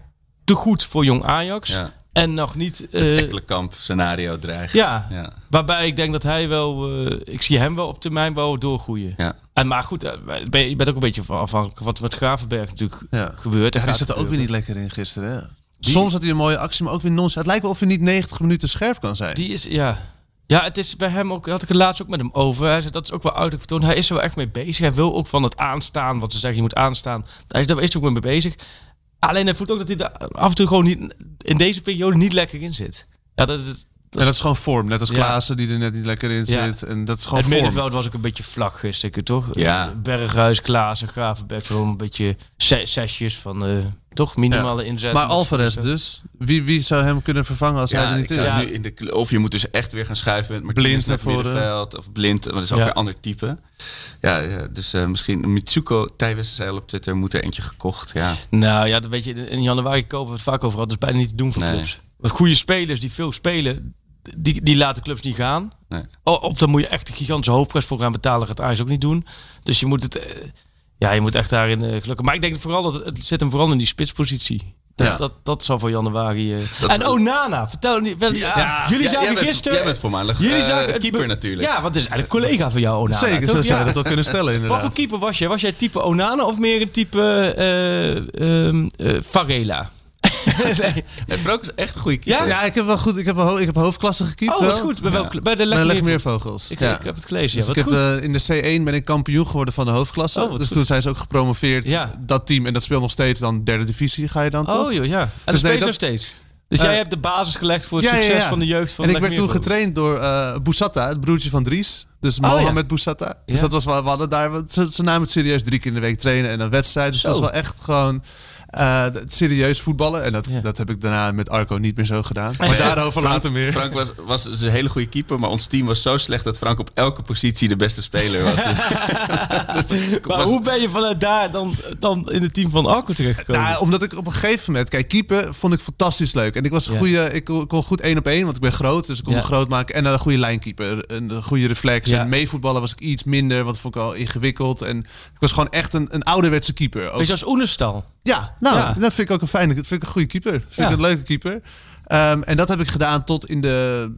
te goed voor jong Ajax. ja, En nog niet... het Ekkelenkamp scenario dreigt. ja. ja. Waarbij ik denk dat hij wel... eh, ik zie hem wel op termijn wel doorgroeien. Ja. En maar goed, eh, ben je bent ook een beetje van afhankelijk van wat met Gravenberg natuurlijk Ja. gebeurt. En gaat zit er ook weer niet lekker in gisteren. Hè? Soms had hij een mooie actie, maar ook weer nonsens. Het lijkt wel of hij niet 90 minuten scherp kan zijn. Die is, ja. Ja, het is bij hem ook, had ik het laatst ook met hem over. Hij zei, dat is ook wel vertoon. Hij is er wel echt mee bezig. Hij wil ook van het aanstaan, wat ze zeggen, je moet aanstaan. Hij is daar is ook mee bezig. Alleen hij voelt ook dat hij er af en toe gewoon niet, in deze periode niet lekker in zit. Ja, dat, is En dat is gewoon vorm. Net als Ja. Klaassen die er net niet lekker in Ja. zit. En dat is gewoon het middenveld was ook een beetje vlak gisteren, toch? Ja. Berghuis, Klaassen, Gravenberg, gewoon een beetje zesjes van, eh, toch, minimale inzet. Maar Alvarez dus. Wie, wie zou hem kunnen vervangen als hij er ik niet is? nu in de, of je moet dus echt weer gaan schuiven met Blind naar voren. Of blind, maar dat is ook Ja. weer een ander type. Ja, ja dus eh, misschien Mitsuko Tijwes zei al op Twitter, moet er eentje gekocht. Ja, Nou ja, dat weet je, in januari kopen we het vaak over gehad. Dat is bijna niet te doen voor Nee. clubs. Want goede spelers die veel spelen, die, die laten clubs niet gaan. Nee. Of dan moet je echt een gigantische hoofdprijs voor gaan betalen. Gaat Ajax ook niet doen. Dus je moet het, eh, ja, je moet echt daarin eh, gelukken. Maar ik denk vooral dat het, het zit hem vooral in die spitspositie. Dat, Ja. dat, dat zal voor januari. eh. Dat en Onana, vertel niet. Wel, Ja, jullie ja, zagen jij bent, gisteren. Jij bent voormalig jullie eh, zagen keeper natuurlijk. Ja, want het is eigenlijk een collega van jou, Onana. Zeker, toch? zo zou je Ja. dat wel kunnen stellen Wat inderdaad. voor keeper was jij? Was jij type Onana of meer een type eh ehm, eh, Varela? nee. Nee, is echt een goede keeper. Ja? Ja, ik heb wel goed. Ik heb, wel ho- ik heb hoofdklasse gekiept. Oh, dat is wel. goed. Bij, welk- bij de Bij Leg Leg Meer- Meervogels. Ik, ja. ik heb het gelezen. Dus Ja, ik wat heb goed. eh, in de C1 ben ik kampioen geworden van de hoofdklasse. Oh, wat dus goed. toen zijn ze ook gepromoveerd. Ja. Dat team. En dat speelt nog steeds dan derde divisie ga je dan toch? oh joh, ja. En dat Dus nee, speelt nog dat- steeds. Dus Eh, jij hebt de basis gelegd voor het ja, succes ja. van de jeugd van en ik werd toen getraind door eh Boussata, het broertje van Dries. Dus Oh, ja. Mohamed Boussata. Dus Ja. dat was wel, we hadden daar, ze, ze namen het serieus drie keer in de week trainen en een wedstrijd. Dus Zo. dat was wel echt gewoon... Eh, d- serieus voetballen. En dat, Ja. dat heb ik daarna met Arco niet meer zo gedaan. Maar daarover later meer. Frank was, was dus een hele goede keeper, maar ons team was zo slecht dat Frank op elke positie de beste speler was. Dus dat Maar was- hoe ben je vanuit daar dan, dan in het team van Arco terechtgekomen? Nou, omdat ik op een gegeven moment... Kijk, keeper vond ik fantastisch leuk. En ik was een Ja. goede... Ik kon, kon goed één op één, want ik ben groot. Dus ik kon Ja. me groot maken. En een goede lijnkeeper. Een goede reflex. Ja. En meevoetballen was ik iets minder. Want vond ik al ingewikkeld. En ik was gewoon echt een, een ouderwetse keeper. Ook- Beetje als Oenestal. Ja, nou, Ja. dat vind ik ook een fijne... Dat vind ik een goede keeper. Dat vind Ja. ik een leuke keeper. Ehm, en dat heb ik gedaan tot in de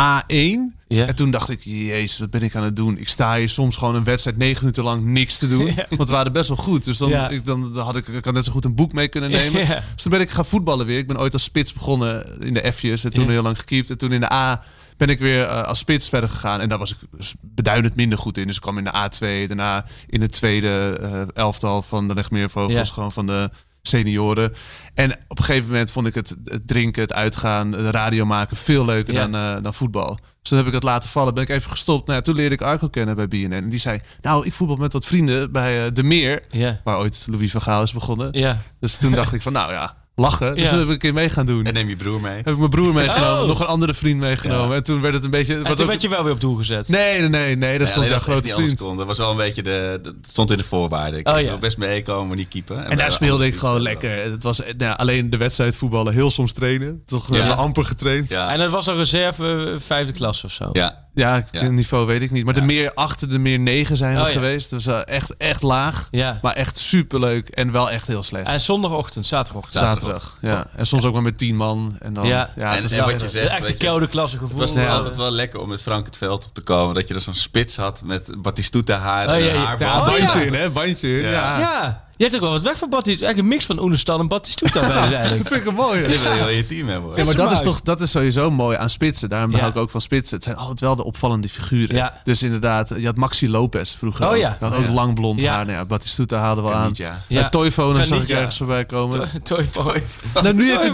A1. Ja. En toen dacht ik, jezus, wat ben ik aan het doen? Ik sta hier soms gewoon een wedstrijd negen minuten lang niks te doen. Ja. Want we waren best wel goed. Dus dan, Ja. ik, dan had ik, ik had net zo goed een boek mee kunnen nemen. Dus toen ben ik gaan voetballen weer. Ik ben ooit als spits begonnen in de F'jes. En toen heel lang gekiept. En toen in de A ben ik weer eh, als spits verder gegaan. En daar was ik dus beduidend minder goed in. Dus ik kwam in de A2. Daarna in het tweede eh, elftal van de Legmeervogels. Ja. Gewoon van de senioren. En op een gegeven moment vond ik het, het drinken, het uitgaan, de radio maken veel leuker Ja. dan, eh, dan voetbal. Dus toen heb ik het laten vallen. Ben ik even gestopt. Nou, ja, toen leerde ik Arco kennen bij BNN. En die zei, nou, ik voetbal met wat vrienden bij De Meer. Ja. Waar ooit Louis van Gaal is begonnen. Dus toen dacht ik van, nou ja, lachen. Dus toen heb ik een keer mee gaan doen. En neem je broer mee. heb ik mijn broer meegenomen, Oh. nog een andere vriend meegenomen. Ja. En toen werd het een beetje... En toen ook- werd je wel weer op doel gezet. Nee, nee, nee, nee, daar Nee, stond jouw grote vriend. kon. Dat was wel een beetje de, dat stond in de voorwaarden. Ik Oh, wil ja. best meekomen, maar niet keeper. En daar speelde ik gewoon lekker. Het was nou, alleen de wedstrijd voetballen, heel soms trainen. Toch Ja. eh, amper getraind. En dat was een reserve eh, vijfde klas of zo. ja. Het Ja. niveau weet ik niet. Maar de meer achter, de meer negen zijn er Oh, ja. geweest. Dus eh, echt, echt laag. Ja. Maar echt superleuk en wel echt heel slecht. En zondagochtend, zaterdagochtend. Zaterdag, ja. En soms ook maar met tien man. En dan, Ja. ja, En- het en wat je zegt, Echt je, koude klasse gevoel. Het was Ja. altijd wel lekker om met Frank het veld op te komen. Dat je er zo'n spits had met Batistuta haar Oh, en haarband. Oh, bandje in, hè? Bandje in, ja. Je hebt ook wel wat weg van Baptiste. Eigenlijk een mix van Oenestal en Batistuta bij eigenlijk. Dat vind ik een mooie. Dit wil je wel in je team hebben hoor. Ja, maar dat is toch dat is sowieso mooi aan spitsen. Daarom Ja. hou ik ook van spitsen. Het zijn altijd wel de opvallende figuren. Ja. Dus inderdaad, je had Maxi Lopez vroeger. Oh ja. Oh ook ja. lang blond Ja. haar. Nou ja, Batistuta haalde wel aan. Ja. Toivonen zag ik ergens voorbij komen. Toy Boy. Nou, nu heb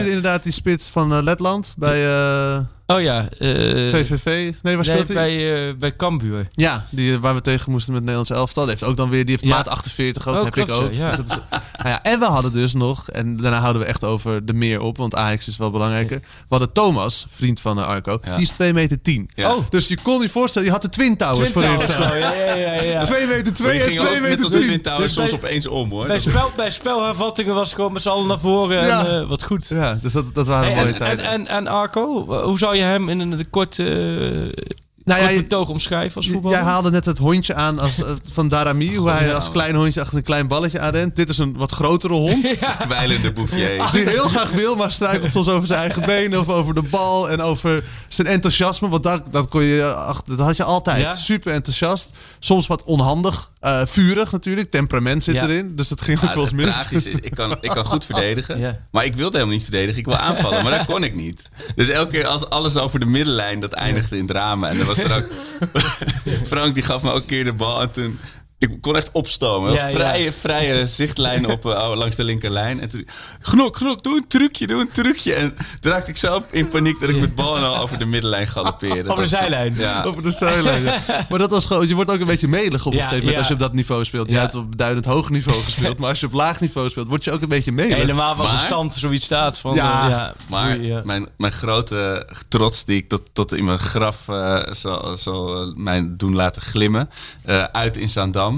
je inderdaad die spits van eh, Letland bij eh, Oh ja. eh, VVV. Nee, waar nee, speelt hij? bij, eh, bij Cambuur. Ja, die, eh, waar we tegen moesten met het Nederlands elftal. Die heeft ook dan weer, die heeft Ja. maat 48 ook, Oh, heb klopt, ik ook. ja. Dus dat is, nou ja, en we hadden dus nog, en daarna houden we echt over de meer op, want Ajax is wel belangrijker. We hadden Thomas, vriend van eh, Arco, Ja. die is 2 meter 10. Ja. Oh. Dus je kon je voorstellen, je had de Twin Towers Twin Towers staan. gewoon, Ja, ja, ja, ja. 2 meter Maar 2 je en ging 2 ook net meter als de 10. Twin Towers Dus soms bij- opeens om hoor. Bij, spel, bij spelhervattingen was het gewoon met z'n allen naar voren en eh, wat goed. Ja, dus dat, dat waren Hey, mooie en, en, tijden. en, en Arco, hoe zou je hem in een kort, eh nou ja, kort je- betoog omschrijven als voetballer? Jij haalde net het hondje aan als, eh, van Darami, hoe hij ja. als klein hondje achter een klein balletje aanrent. Dit is een wat grotere hond. Kwijlende Bouffier. Die heel graag wil, maar struikelt soms over zijn eigen benen of over de bal en over zijn enthousiasme. Want dat, dat, kon je, achter- dat had je altijd. Ja. Super enthousiast. Soms wat onhandig. Eh, vurig natuurlijk. Temperament zit Ja. erin. Dus dat ging ook Maar wel eens mis. is, ik kan, ik kan goed verdedigen. Ja. Maar ik wilde helemaal niet verdedigen. Ik wil aanvallen, maar dat kon ik niet. Dus elke keer als alles over de middenlijn, dat eindigde in drama. En dan was er ook... Frank die gaf me ook een keer de bal en toen... Ik kon echt opstomen. Ja, ja. vrije, vrije zichtlijn op, eh, langs de linkerlijn. En toen... Gnok, gnok, doe een trucje, doe een trucje. En toen raakte ik zelf in paniek dat ik met bal en al over de middenlijn galoppeerde. Over de zijlijn. Ja. Over de zijlijn. ja. Maar dat was gewoon, je wordt ook een beetje melig op een Ja, gegeven moment ja. als je op dat niveau speelt. Je Ja. hebt op beduidend hoog niveau gespeeld. Maar als je op laag niveau speelt, word je ook een beetje melig. Helemaal als een stand zoiets staat van... Ja, eh, ja Maar mijn, mijn grote trots die ik tot, tot in mijn graf eh, zal, zal eh, mij doen laten glimmen. eh, uit in Zaandam.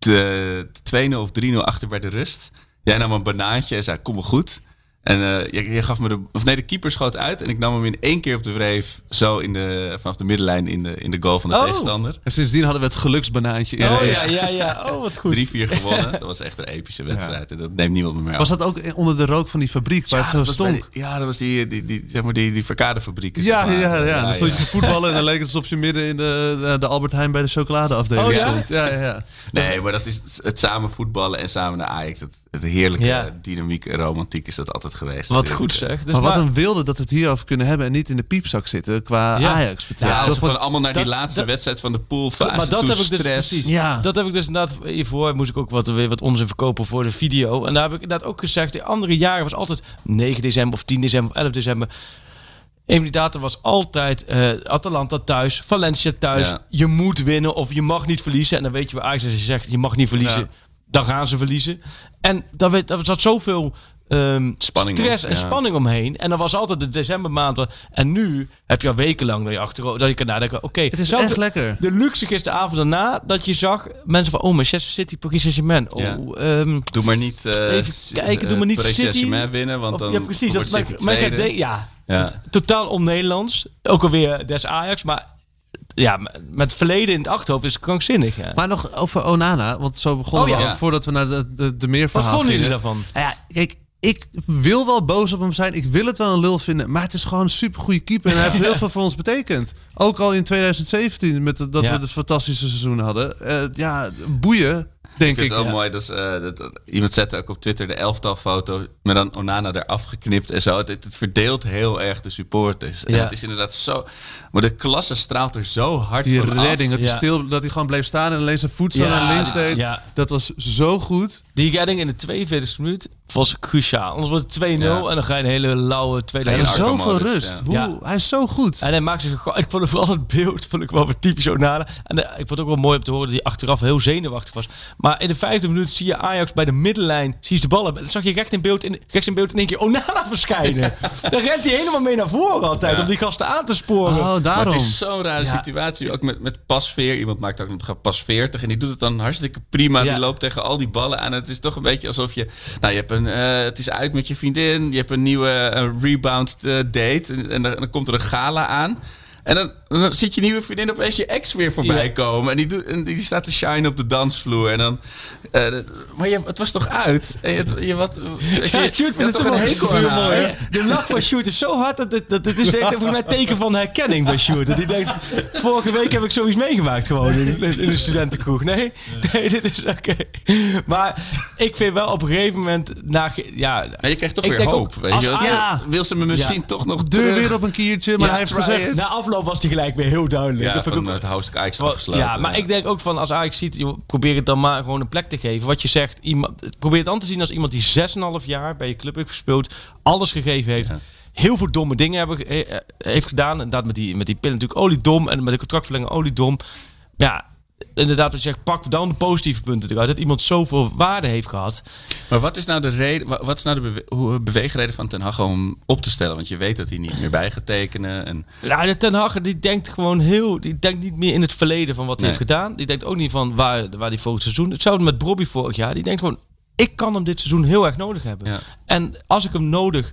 De 2-0 of 3-0 achter bij de rust. Jij nam een banaantje en zei kom wel goed. En eh, je, je gaf me de... Of nee, de keeper schoot uit. En ik nam hem in één keer op de wreef. Zo in de, vanaf de middenlijn in de, in de goal van de Oh. tegenstander. En sindsdien hadden we het geluksbanaantje in Oh ja, ja, ja. Oh, wat goed. 3-4 gewonnen. Dat was echt een epische wedstrijd. En dat neemt niemand meer mee Was dat ook onder de rook van die fabriek waar het zo dat stonk? die- ja, dat was die, die, die, zeg maar die, die verkadefabriek. Ja, zeg ja, maar. ja, Dan stond ja. je te voetballen en dan leek het alsof je midden in de, de, de Albert Heijn bij de chocoladeafdeling Oh, ja? stond. Ja, ja, ja. Nee, maar dat is het samen voetballen en samen naar Ajax. Het, het heerlijke Ja. dynamiek en romantiek is dat altijd geweest. Wat natuurlijk. goed zeg. Dus maar wat maar- een wilde dat we het hierover kunnen hebben en niet in de piepzak zitten qua Ja. Ajax betreft. Ja, we gewoon allemaal naar die dat- laatste dat- wedstrijd van de poolfase maar dat toe heb ik dus stress. precies. Ja. Dat heb ik dus inderdaad hiervoor moest ik ook wat, weer wat onzin verkopen voor de video. En daar heb ik inderdaad ook gezegd, de andere jaren was altijd 9 december of 10 december of 11 december. Een van die data was altijd eh, Atalanta thuis, Valencia thuis. Ja. Je moet winnen of je mag niet verliezen. En dan weet je waar Ajax als je zegt, je mag niet verliezen. Ja. dan gaan ze verliezen. En daar, werd, daar zat zoveel ehm, Spanning stress om, en ja. spanning omheen. En dan was altijd de decembermaand. En nu heb je al wekenlang dat je achter dat je kan nadenken. Oké, Het is echt de- lekker. De luxe gisteravond daarna dat je zag mensen van oh Manchester City, Paris Saint-Germain. Oh, Ja. ehm, Doe maar niet... eh, Even s- kijken, doe eh, maar niet Paris City. Winnen, want of- dan ja, precies. wordt Dat, City maar, maar de- ja, Ja. totaal on-Nederlands. Ook alweer des Ajax, maar ja, met het verleden in het achterhoofd is het krankzinnig. Ja. Maar nog over Onana, want zo begonnen Oh, we al, voordat we naar de, de, de meer Wat vonden jullie daarvan? Nou Ja, kijk, ik wil wel boos op hem zijn. Ik wil het wel een lul vinden. Maar het is gewoon een supergoeie keeper. En hij heeft heel veel voor ons betekend. Ook al in 2017, met de- dat Ja. we het fantastische seizoen hadden. Eh, ja, boeien, denk Ik ik. vind het ook ja. mooi. Eh, dat, dat- iemand zette ook op Twitter de elftalfoto met dan Onana eraf geknipt en zo. Het, het verdeelt heel erg de supporters. En Ja. het is inderdaad zo... Maar de klasse straalt er zo hard Die van af. redding, dat hij, Ja. stil, dat hij gewoon bleef staan en alleen zijn voet zo Ja, naar links deed. ja. Dat was zo goed. Die redding in de 42e minuut was cruciaal. Anders wordt het 2-0 Ja. en dan ga je een hele lauwe tweede helft. zoveel rust. ja. Hoe, Ja. Hij is zo goed. En hij maakt zich gewoon. Ik vond het vooral het beeld vond ik wel weer typisch Onana. En eh, ik vond het ook wel mooi om te horen dat hij achteraf heel zenuwachtig was. Maar in de vijfde minuut zie je Ajax bij de middenlijn. Zie je de ballen. Dan zag je recht in beeld in, rechts in beeld in één keer Onana verschijnen. dan rent hij helemaal mee naar voren altijd Ja. om die gasten aan te sporen. Oh, Maar daarom. het is zo'n rare Ja. situatie. Ook met, met pasveer. Iemand maakt ook nog pas 40. En die doet het dan hartstikke prima. Ja. Die loopt tegen al die ballen aan. Het is toch een beetje alsof je... Nou, je hebt een... eh, het is uit met je vriendin. Je hebt een nieuwe eh, rebound eh, date. En, en dan, dan komt er een gala aan. En dan, dan ziet je nieuwe vriendin opeens je ex weer voorbij Ja. komen. En die, doet, en die staat te shine op de dansvloer. En dan... eh, maar je, het was toch uit? En je, je, wat, je, Ja, Sjoerd toch een hekel aan mooi, hè? De lach van Sjoerd is zo hard dat, het- dat, het is denk volgens mij een teken van herkenning bij Sjoerd. Dat hij denkt, vorige week heb ik zoiets meegemaakt gewoon in, in de studentenkroeg. Nee, nee, dit is oké. Maar ik vind wel op een gegeven moment, na, ja, Maar je krijgt toch weer hoop. ook, weet je? Ja. Wil ze me misschien Ja. toch nog Deur terug? weer op een kiertje, maar hij heeft gezegd... it. na afloop was hij gelijk weer heel duidelijk. Ja, dat van ook, het house Ajax afgesloten. Ja, maar ik denk ook van als Ajax ziet, probeer het dan maar gewoon een plek te geven. Wat je zegt, iemand, probeer het aan te zien als iemand die 6,5 jaar bij je club heeft gespeeld, alles gegeven heeft. Ja. Heel veel domme dingen hebben, heeft gedaan. En dat met die, met die pillen natuurlijk oliedom. En met de contractverlenging oliedom. Ja, inderdaad wat je zegt, pak dan de positieve punten eruit. Dat iemand zoveel waarde heeft gehad. Maar wat is nou de reden? wa- Wat is nou de bewe- hoe- beweegreden van Ten Hag om op te stellen? Want je weet dat hij niet meer bij gaat tekenen. En de Ten Hag die denkt gewoon heel... Die denkt niet meer in het verleden van wat hij heeft gedaan. Die denkt ook niet van waar, waar hij volgend seizoen... Hetzelfde met Bobby vorig jaar. Die denkt gewoon, ik kan hem dit seizoen heel erg nodig hebben. Ja. En als ik hem nodig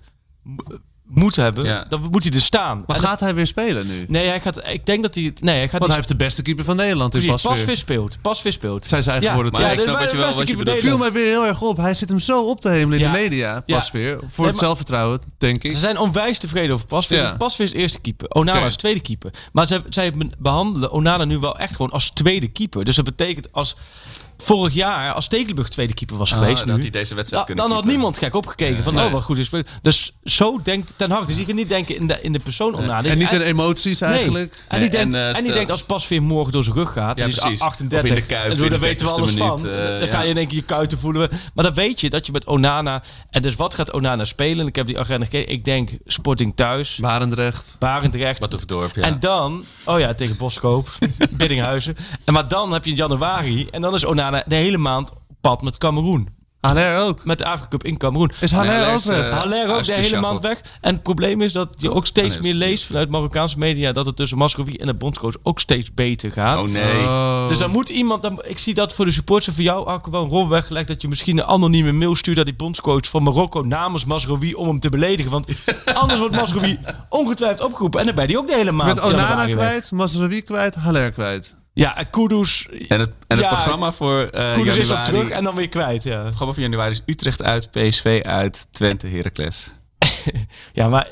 moet hebben, Ja. dan moet hij er staan. Maar En gaat hij weer spelen nu? Nee, hij gaat... Ik denk dat hij... Nee, hij gaat Want hij heeft de beste keeper van Nederland in precies, Pasveer. Pasveer speelt. Pasveer speelt. Zijn zij Ja, geworden maar toch? ik snap de- wat je wel- beste wat je keeper bedoelt. viel mij weer heel erg op. Hij zit hem zo op te hemelen in Ja. de media, Ja. Pasveer. Voor Nee, het zelfvertrouwen, denk ik. Ze zijn onwijs tevreden over Pasveer. Ja. Pasveer is eerste keeper. Onana is tweede keeper. Maar zij, zij behandelen Onana nu wel echt gewoon als tweede keeper. Dus dat betekent als vorig jaar, als Stekelenburg tweede keeper was Ah, geweest dan nu, had hij deze wedstrijd da- kunnen dan had niemand gek opgekeken van, Nee. oh wat goed is. Dus zo denkt Ten Hag. Dus die gaat niet denken in de, in de persoon Onana. En niet in emoties Nee. eigenlijk. En die, Nee, denkt, en, eh, en die denkt als Pasveer morgen door zijn rug gaat, Ja, en die is precies. 38, Of in de Kuip, en in zo, de daar weten we alles 90ste van. minuut, eh, dan ga je in één keer je kuiten voelen. Maar dan weet je dat je met Onana, en dus wat gaat Onana spelen? Ik heb die agenda gekeken. Ik denk Sporting thuis, Barendrecht. Barendrecht, Wat of dorp, ja. en dan, oh ja, tegen Boskoop, Biddinghuizen. En maar dan heb je januari en dan is Onana de hele maand op pad met Cameroen. Haller ook. Met de Afrika Cup in Cameroen. Is Haller ook weg? eh, Haller ook de hele maand weg. En het probleem is dat je ook steeds meer leest vanuit Marokkaanse media dat het tussen Masrowi en de bondscoach ook steeds beter gaat. Oh nee. Oh. Dus dan moet iemand, dan, ik zie dat voor de supporters voor jou ook wel een rol weggelegd dat je misschien een anonieme mail stuurt naar die bondscoach van Marokko namens Masrowi om hem te beledigen. Want anders wordt Masrowi ongetwijfeld opgeroepen en dan ben je die ook de hele maand. Met Onana kwijt, Mazraoui kwijt, Haller kwijt. Ja, en Kudus, En het, en het Ja, programma voor eh Kudus is januari... op terug en dan weer kwijt. Ja, Het programma voor januari is Utrecht uit, PSV uit, Twente, Heracles. ja maar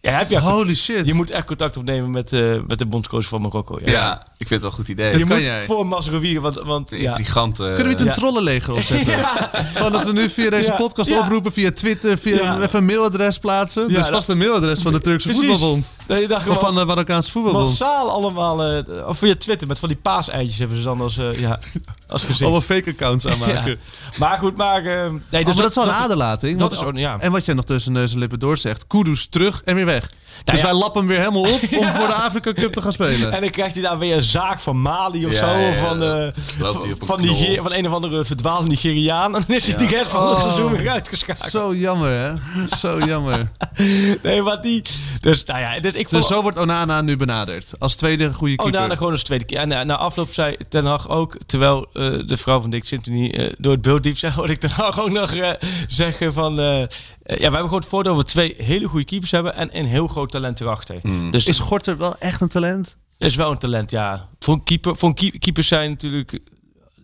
ja, heb je, Holy shit. je moet echt contact opnemen met, eh, met de bondscoach van Marokko. Ja. Ja, ik vind het wel een goed idee. Je moet jij. voor Masrowi, want, want ja. Intrigante... Kunnen we niet een Ja. trollenleger opzetten? Gewoon dat we nu via deze Ja. podcast Ja. oproepen, via Twitter, via Ja. even een mailadres plaatsen. Ja, dus dat- vast een mailadres van de Turkse Precies. voetbalbond. Je dacht gewoon van de Marokkaanse voetbalbond. massaal allemaal, eh, of via Twitter met van die paaseitjes hebben ze dan als, eh, ja, als gezicht. Allemaal fake accounts aanmaken. Ja. Maar goed, maar... eh, nee, Oh, maar dat is wel een aderlating. dat want- is ook- ja. En wat jij nog tussen neus en lippen door zegt. Kudus terug en weer weg. dus ja. wij lappen hem weer helemaal op om voor de Afrika Cup te gaan spelen. En dan krijgt hij daar weer zaak van Mali of Ja, zo. ja, of van, dan eh, loopt hij op een van. Niger, van een of andere verdwaalde Nigeriaan. En dan is hij de rest van het Oh. seizoen weer uitgeschakeld. Zo jammer, hè? Zo jammer. Nee, maar die... Dus, nou ja, dus ik vond... Dus zo wordt Onana nu benaderd. Als tweede goede keeper. Daarna gewoon als tweede keer. En na, na afloop zei Ten Hag ook, terwijl eh, de vrouw van Dick Sintony eh, door het beeld diep zei, hoorde ik Ten Hag ook nog eh, zeggen van... ja, we hebben gewoon het voordeel dat we twee hele goede keepers hebben en een heel groot talent erachter. Dus Is Gorter wel echt een talent? is wel een talent, ja. Voor een keeper, voor een keep- keepers zijn natuurlijk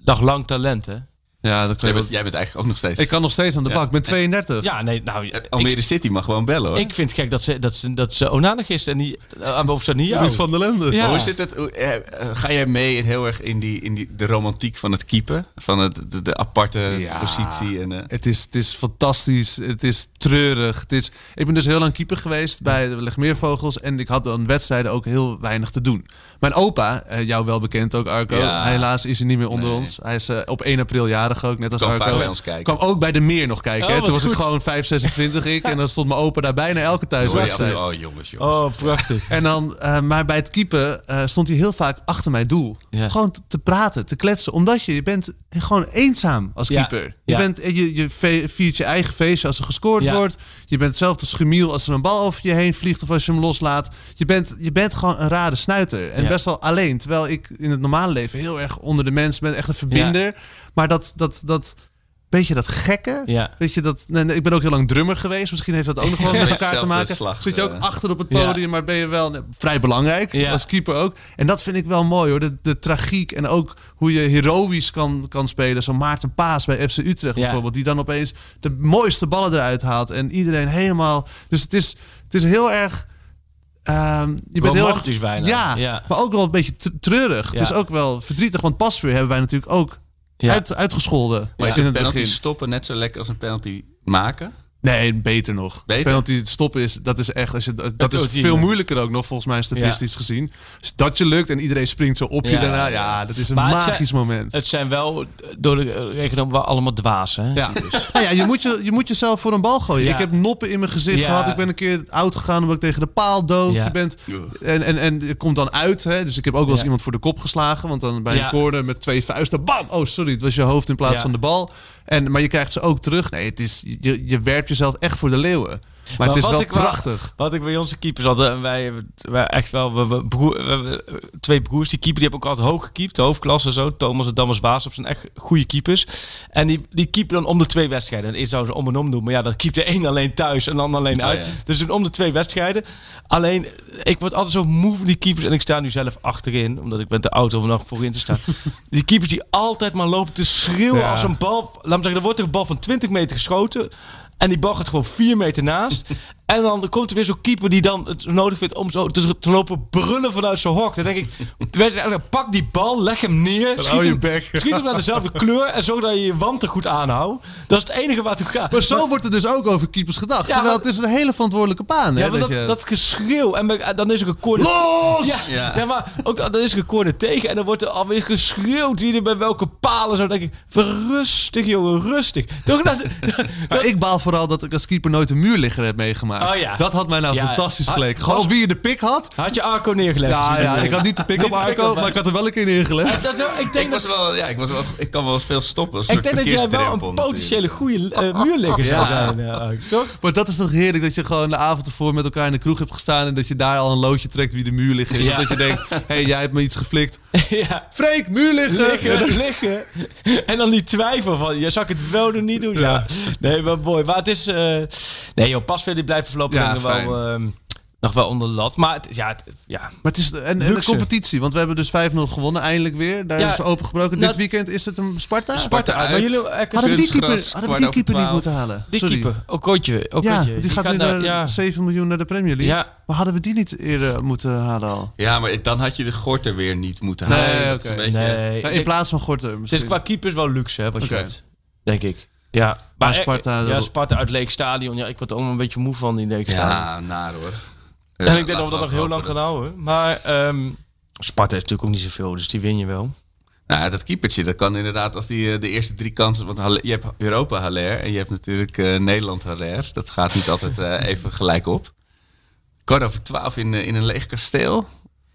daglang talent, hè? Ja, dat kan Jij bent, jij bent eigenlijk ook nog steeds... Ik kan nog steeds aan de Ja. bak. Ik ben 32. Ja, nee, nou... Almere ik, City mag gewoon bellen hoor. ik vind het gek dat ze, dat ze, dat ze Onana gist en niet... Uh, aan boven staat niet jou. Van de lende. Ja. Hoe zit het? hoe- eh, eh, Ga jij mee in heel erg in, die, in die, de romantiek van het keepen? Van het, de, de aparte Ja. positie? En, eh, Het is, het is fantastisch. Het is treurig. Het is, ik ben dus heel lang keeper geweest bij de Legmeervogels. En ik had dan wedstrijden ook heel weinig te doen. Mijn opa, eh, jou wel bekend ook Arco. Ja. Helaas is hij niet meer onder Nee. ons. Hij is eh, op 1 april jarig ook, net als Kwam Arco. vaak bij ons kijken. Kwam ook bij de meer nog kijken. Oh, hè. wat Toen was ik gewoon 5, 26 ik. En dan stond mijn opa daar bijna elke thuiswedstrijd. oh jongens, jongens. Oh, prachtig. En dan, eh, maar bij het keepen eh, stond hij heel vaak achter mijn doel. Ja. Gewoon te, te praten, te kletsen. Omdat je, je bent gewoon eenzaam als Ja. keeper. Je, bent, je, je viert je eigen feestje als er gescoord Ja. wordt. Je bent hetzelfde schemiel als er een bal over je heen vliegt of als je hem loslaat. Je bent, je bent gewoon een rare snuiter. En Ja. best wel alleen. Terwijl ik in het normale leven heel erg onder de mensen ben. Echt een verbinder. Maar dat, dat, dat, beetje dat gekke. Ja. Weet je, dat, nee, nee, ik ben ook heel lang drummer geweest. Misschien heeft dat ook nog wel met elkaar te maken. slag, Zit je ook eh. achter op het Ja. podium, maar ben je wel nee, vrij belangrijk. Ja. Als keeper ook. En dat vind ik wel mooi hoor. De, de tragiek en ook hoe je heroïs kan, kan spelen. Zo Maarten Paas bij FC Utrecht bijvoorbeeld. Die dan opeens de mooiste ballen eruit haalt. En iedereen helemaal... Dus het is, het is heel erg... ehm, je bent heel erg, bijna. Ja, Ja. maar ook wel een beetje treurig. Ja. Dus ook wel verdrietig. Want Pasveer hebben wij natuurlijk ook Ja. uit, uitgescholden. Maar is in een het penalty begin. stoppen net zo lekker als een penalty maken? Nee, beter nog. Beter? Penalty stoppen is, dat is echt, als je, dat, Dat is veel moeilijker ook nog volgens mij statistisch gezien. Als dat je lukt en iedereen springt zo op je Ja. daarna, ja, dat is een Maar het magisch zijn- moment. Het zijn wel door de rekening wel allemaal dwazen. Hè? Ja. Nou ja, je moet, je, je moet jezelf voor een bal gooien. Ja. Ik heb noppen in mijn gezicht Ja. gehad. Ik ben een keer oud gegaan omdat ik tegen de paal dook. Ja. Je bent, en, en, en je komt dan uit. Hè? Dus ik heb ook wel eens Ja. iemand voor de kop geslagen. Want dan bij Ja. een corner met twee vuisten. Bam! Oh, sorry. Het was je hoofd in plaats Ja. van de bal. En, maar je krijgt ze ook terug. Nee, het is, je, je jezelf echt voor de leeuwen. Maar, Maar het is wel ik prachtig. Wat ik bij onze keepers hadden, en wij, hebben wij echt wel, we, we, broer, we hebben twee broers, die keeper, die hebben ook altijd hoog gekiept, de hoofdklasse zo. Thomas en Damas Baas op zijn echt goede keepers. En die, die keepen dan om de twee wedstrijden. En eerst zou ze om en om doen, maar ja, dan keept de een alleen thuis en dan alleen uit. ja. Dus doen om de twee wedstrijden. Alleen, ik word altijd zo moe van die keepers en ik sta nu zelf achterin, omdat ik ben te oud om nog voorin te staan. die keepers die altijd maar lopen te schreeuwen Ja. als een bal, laat me zeggen, er wordt er een bal van 20 meter geschoten. En die bal gaat gewoon 4 meter naast. En dan komt er weer zo'n keeper die dan het nodig vindt om zo te, te lopen brullen vanuit zijn hok. Dan denk ik, pak die bal, leg hem neer. Schiet hem, bek. schiet hem naar dezelfde kleur. En zorg dat je je wand er goed aanhoudt. Dat is het enige waar het toe gaat. Maar zo wordt er dus ook over keepers gedacht. Ja, Terwijl maar- het is een hele verantwoordelijke baan. Hè, Ja, maar dat, je- dat geschreeuw. En bij- dan is er een corner... Los! Ja, Ja. ja. maar ook dan is er een corner tegen. En dan wordt er alweer geschreeuwd wie er bij welke palen. Zo denk ik, rustig jongen, rustig. Toch dat... Maar ik baal vooral dat ik als keeper nooit een muurligger heb meegemaakt. Oh ja. Dat had mij nou Ja. fantastisch geleken. was- Gewoon wie je de pik had. Had je Arco neergelegd? Ja, ja, ik had niet de pik op Arco, maar ik had er wel een keer neergelegd. Dat is wel- ik denk Ik, dat was wel, ja, ik, was wel, ik kan wel eens veel stoppen. Als een Ik denk dat jij wel een potentiële goede eh, muurligger zou zijn. eh, toch? Maar dat is toch heerlijk dat je gewoon de avond ervoor met elkaar in de kroeg hebt gestaan en dat je daar al een loodje trekt wie de muurligger is. Ja. Of dat je denkt, hé, hey, jij hebt me iets geflikt. ja. Freek, muurligger! Liggen, liggen. En dan die twijfel van, ja, zou ik het wel doen, niet doen? Ja. Nee, maar mooi. Maar het is... eh, nee joh, Pasveer die blijft voorlopig Ja, nog wel, ehm, nog wel onder de lat. Maar het, is- ja, het- ja, Maar het is en, en de competitie, want we hebben dus 5-0 gewonnen eindelijk weer. Daar Ja, is opengebroken. nou, Dit weekend is het een Sparta? Sparta uit. Maar jullie, eh, Hadden we die keeper, hadden die keeper niet 12. moeten halen? die Sorry. keeper, Okotje. Ja, Okotje. die, gaat nu naar- naar ja. 7 miljoen naar de Premier League. Ja. Maar hadden we die niet eerder moeten halen al? Ja, maar dan had je de gorter weer niet moeten Nee, halen. Dat is oké. een beetje- Nee, Nou, in plaats van Gorter het misschien. is qua keepers wel luxe, hè, wat je hebt. Denk ik. Ja, Maar Sparta- Ja, Sparta uit leeg stadion. Ja, ik word er allemaal een beetje moe van die leeg stadion. Ja, naar hoor. En ik denk dat we dat nog heel lang gaan houden. Maar ehm, Sparta heeft natuurlijk ook niet zoveel, dus die win je wel. Nou, dat keepertje, dat kan inderdaad als die eh, de eerste drie kansen... Want je hebt Europa Haller en je hebt natuurlijk eh, Nederland Haller. Dat gaat niet altijd eh, even gelijk op. Kwart over twaalf in, in een leeg kasteel.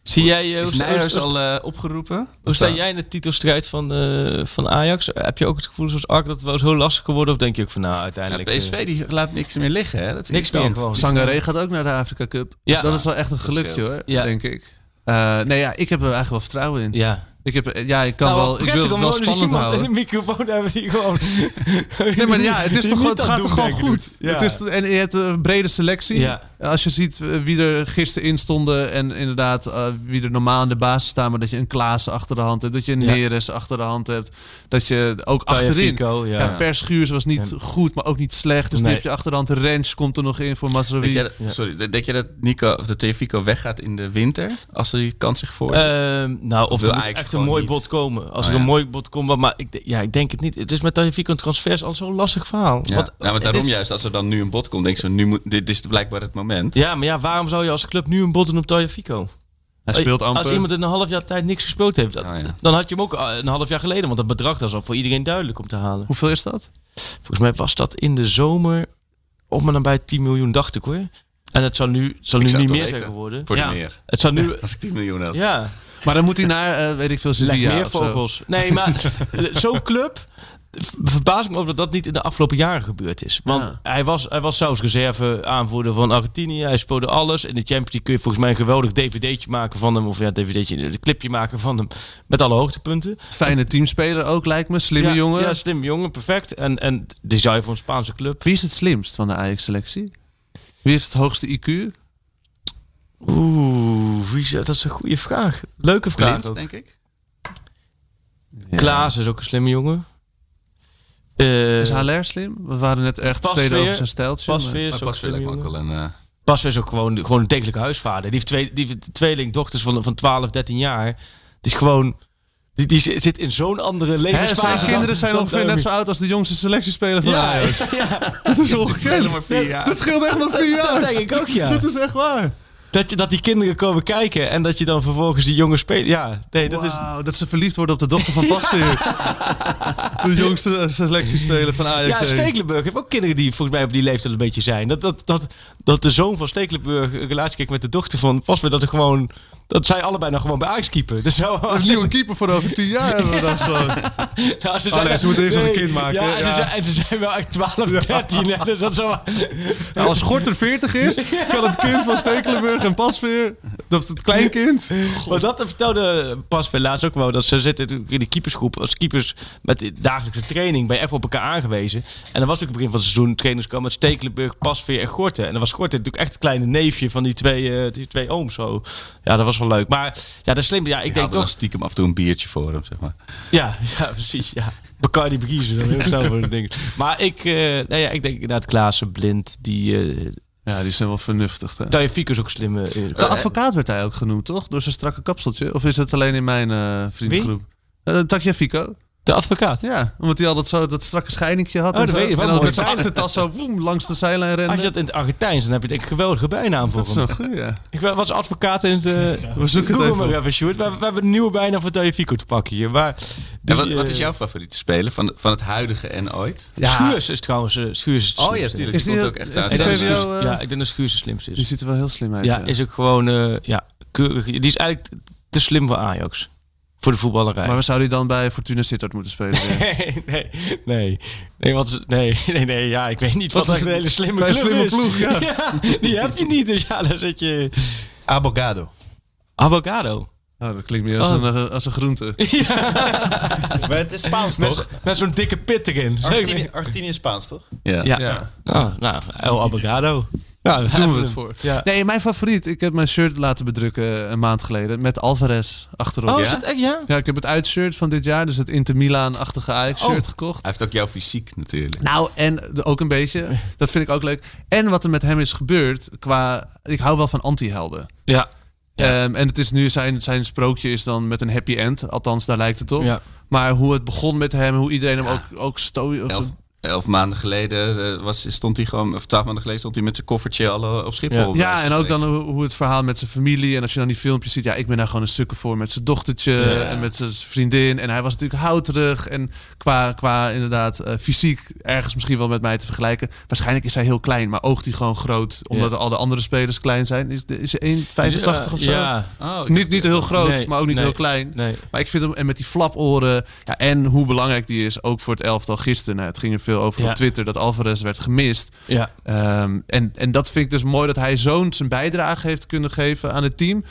Zie jij, eh, Is Nijhuis al eh, opgeroepen? hoe sta jij in de titelstrijd van, eh, van Ajax? Heb je ook het gevoel zoals Ark dat het wel eens heel lastig geworden? Of denk je ook van nou uiteindelijk... eh, PSV die laat niks meer liggen, hè? Dat is Niks meer irritant. gewoon. Sangaré gaat ook naar de Afrika Cup. Ja. Dus dat is wel echt een gelukje hoor, Ja. denk ik. Eh, nee, ja, ik heb er eigenlijk wel vertrouwen in. Ja. Ik, heb, ja, ik kan Nou, wel, ik wil het wel spannend houden. in de microfoon hebben die gewoon... Nee, maar ja, het, is toch, het gaat toch gewoon goed. Ja. Het is, en je hebt een brede selectie. Ja. Als je ziet eh, wie er gisteren in stonden en inderdaad eh, wie er normaal in de basis staan, maar dat je een Klaas achter de hand hebt, dat je een Ja. Neres achter de hand hebt, dat je ook achterin. Fico, ja. Ja, Per Schuurs was niet goed, maar ook niet slecht. Dus Nee. die heb je achter de hand. Rens komt er nog in voor Ja. Sorry, denk je dat Nico of de Tefico weggaat in de winter? Als die kans zich voordoet? Ehm, nou, of wil moet Ajax echt een mooi niet? bod komen. Als Oh, er een mooi bod komt, maar ik, ja, ik denk het niet. Het is met Tajifico een transfers al zo'n lastig verhaal. ja. Want ja, maar daarom is- juist, als er dan nu een bod komt, denk je, nu moet, dit is blijkbaar het moment. Ja, maar ja, waarom zou je als club nu een bod doen op Tajifico? Hij speelt amper. Als iemand in een half jaar tijd niks gespeeld heeft, dan, Oh, ja. dan had je hem ook eh, een half jaar geleden. Want dat bedrag dat is al voor iedereen duidelijk om te halen. Hoeveel is dat? Volgens mij was dat in de zomer om en nabij 10 miljoen, dacht ik hoor. En het zal nu, het zal nu zou niet meer zijn geworden. Voor Ja. meer. Het zal nu... Als ik 10 miljoen had. Ja, Maar dan moet hij naar, eh, weet ik veel, Sevilla meer zo. vogels. Nee, maar zo'n club verbaas ik me over dat dat niet in de afgelopen jaren gebeurd is. Want Ja. hij, was, hij was zelfs reserve aanvoerder van Argentinië. Hij speelde alles. In de Champions League kun je volgens mij een geweldig dvd'tje maken van hem. Of ja, dvd'tje, een clipje maken van hem. Met alle hoogtepunten. Fijne teamspeler ook, lijkt me. Slimme ja, jongen. Ja, slim jongen, perfect. En, en die zou je voor een Spaanse club. Wie is het slimst van de Ajax-selectie? Wie heeft het hoogste IQ? Oeh, wie is, dat is een goede vraag. Leuke vraag. Blind, ook. denk ik. Klaas is ook een slimme jongen. Eh, Is Haller slim? We waren net erg Pasveer. tevreden over zijn stijltje. maar- Pasveer is ook slimme lijkt me ook jongen. wel een... eh, Pas is ook gewoon, gewoon een degelijke huisvader. Die heeft twee, die heeft van, van 12, 13 jaar. Die is gewoon... Die, die zit in zo'n andere levensfase. zijn dan- kinderen zijn dan ongeveer net zo oud als de jongste selectiespeler van Ja, Ajax. ja, Dat is ongekend. jaar. Dat scheelt echt maar vier dat jaar. denk ik ook, ja. Dat is echt waar. Dat, je, dat die kinderen komen kijken en dat je dan vervolgens die jongen speelt. Ja, nee, dat is... Wauw, dat ze verliefd worden op de dochter van Pasveer. De jongste eh, selectiespeler van Ajax. Ja. Stekelenburg heeft ook kinderen die volgens mij op die leeftijd een beetje zijn. Dat, dat, dat, dat de zoon van Stekelenburg een relatie kreeg met de dochter van Pasveer. Dat er gewoon... Dat zij allebei nog gewoon bij Ajax keeper. Dus zo, Een nieuwe keeper voor over tien jaar hebben we dan gewoon. Ze, Oh nee, ze moeten eerst nog een kind maken, Ja, en, Ze, zijn, en ze zijn wel echt 12, 13. hè, Dus dat is wel... Nou, als Gorter 40 is, kan het kind van Stekelenburg en Pasveer, of het kleinkind. Maar dat vertelde Pasveer laatst ook wel. Dat ze zitten in de keepersgroep. Als keepers met de dagelijkse training je echt op elkaar aangewezen. En dan was ook het begin van het seizoen. Trainers kwamen met Stekelenburg, Pasveer en Gorten. En dan was Gorten natuurlijk echt het kleine neefje van die twee, eh, die twee ooms. Zo. Ja, dat was wel leuk. Maar ja, dat is slim. Ja, ik Ik denk toch... stiekem af en toe een biertje voor hem, zeg maar. Ja, ja, precies. Ja. Bacardi Briezen, dan heel snel voor de dingen. Maar ik, eh nou ja, ik denk inderdaad Klaassen, Blind, die... eh Ja, die zijn wel vernuftig. Hè? Tagliafico is ook slim. eh, De advocaat werd hij ook genoemd, toch? Door zijn strakke kapseltje. Of is het alleen in mijn eh vriendengroep? Uh, Tagliafico. De advocaat. Ja, omdat hij altijd zo dat strakke scheiningje had. Oh, en dat zo. weet je wel, En dan met zijn achtertas zo woem, langs de zijlijn rennen. Als je dat in het Argentijns, dan heb je denk ik een geweldige bijnaam voor dat is hem. wel goed, ja. Ik was advocaat in het... eh We zoeken het Google even maar even, Sjoerd. We, we hebben een nieuwe bijnaam voor Tagliafico te pakken hier. Maar En wat, die, wat eh, is jouw favoriete speler van, van het huidige en ooit? Schuurs is trouwens... eh, Schuurs is het Oh ja, tuurlijk. Is Die die komt ook echt uit. Ik denk die dat eh, ja, ik denk dat Schuurs het slimste Die is. ziet er wel heel slim uit. Ja, ja. is ook gewoon... eh, ja, keurig. Die is eigenlijk te slim voor Ajax. Voor de voetballerij. Maar zou hij dan bij Fortuna Sittard moeten spelen? Nee, nee, nee. Nee, wat, is- nee, nee, nee, ja, ik weet niet wat, Wat is dat een hele slimme club slimme is. ploeg, ja. die heb je niet, dus ja, dan zit je... Abogado. Avocado. Oh, dat klinkt meer als, Oh. een, eh, als een groente. Maar het is Spaans, Met, toch? met zo'n dikke pit erin. Argentinië, Argentinië is Spaans, toch? Ja. Ja. Ja. Ah, nou, El Abogado. Ja, Daar doen we het voor. Ja. Nee, mijn favoriet. Ik heb mijn shirt laten bedrukken een maand geleden. Met Alvarez achterop. Oh, is dat echt, ja? Ja, ik heb het uitshirt van dit jaar. Dus het Inter Milaan-achtige Ajax-shirt Oh. gekocht. Hij heeft ook jouw fysiek natuurlijk. Nou, en ook een beetje. Dat vind ik ook leuk. En wat er met hem is gebeurd qua... Ik hou wel van anti-helden. Ja. Ja. Ehm, en het is nu zijn, zijn sprookje is dan met een happy end. Althans, daar lijkt het op. Ja. Maar hoe het begon met hem, hoe iedereen hem ook, ook sto of Elf. maanden geleden eh, was, stond hij gewoon, of twaalf maanden geleden stond hij met zijn koffertje al eh, op Schiphol. Ja. en ook dan hoe, hoe het verhaal met zijn familie. En als je dan die filmpjes ziet, ja, ik ben daar gewoon een stukken voor met zijn dochtertje Ja. en met zijn vriendin. En hij was natuurlijk houterig en qua, qua inderdaad eh, fysiek ergens misschien wel met mij te vergelijken. Waarschijnlijk is hij heel klein, maar oogt hij gewoon groot, omdat Ja. al de andere spelers klein zijn. Is, is hij 1,85 of zo? Ja, Oh, Niet, niet heel groot, Nee, maar ook niet nee. heel klein. nee. Maar ik vind hem, en met die flaporen, ja, en hoe belangrijk die is, ook voor het elftal gisteren. Nou, het ging er veel over Ja. op Twitter, dat Alvarez werd gemist. Ja. Ehm, en, en dat vind ik dus mooi dat hij zo'n zijn bijdrage heeft kunnen geven aan het team.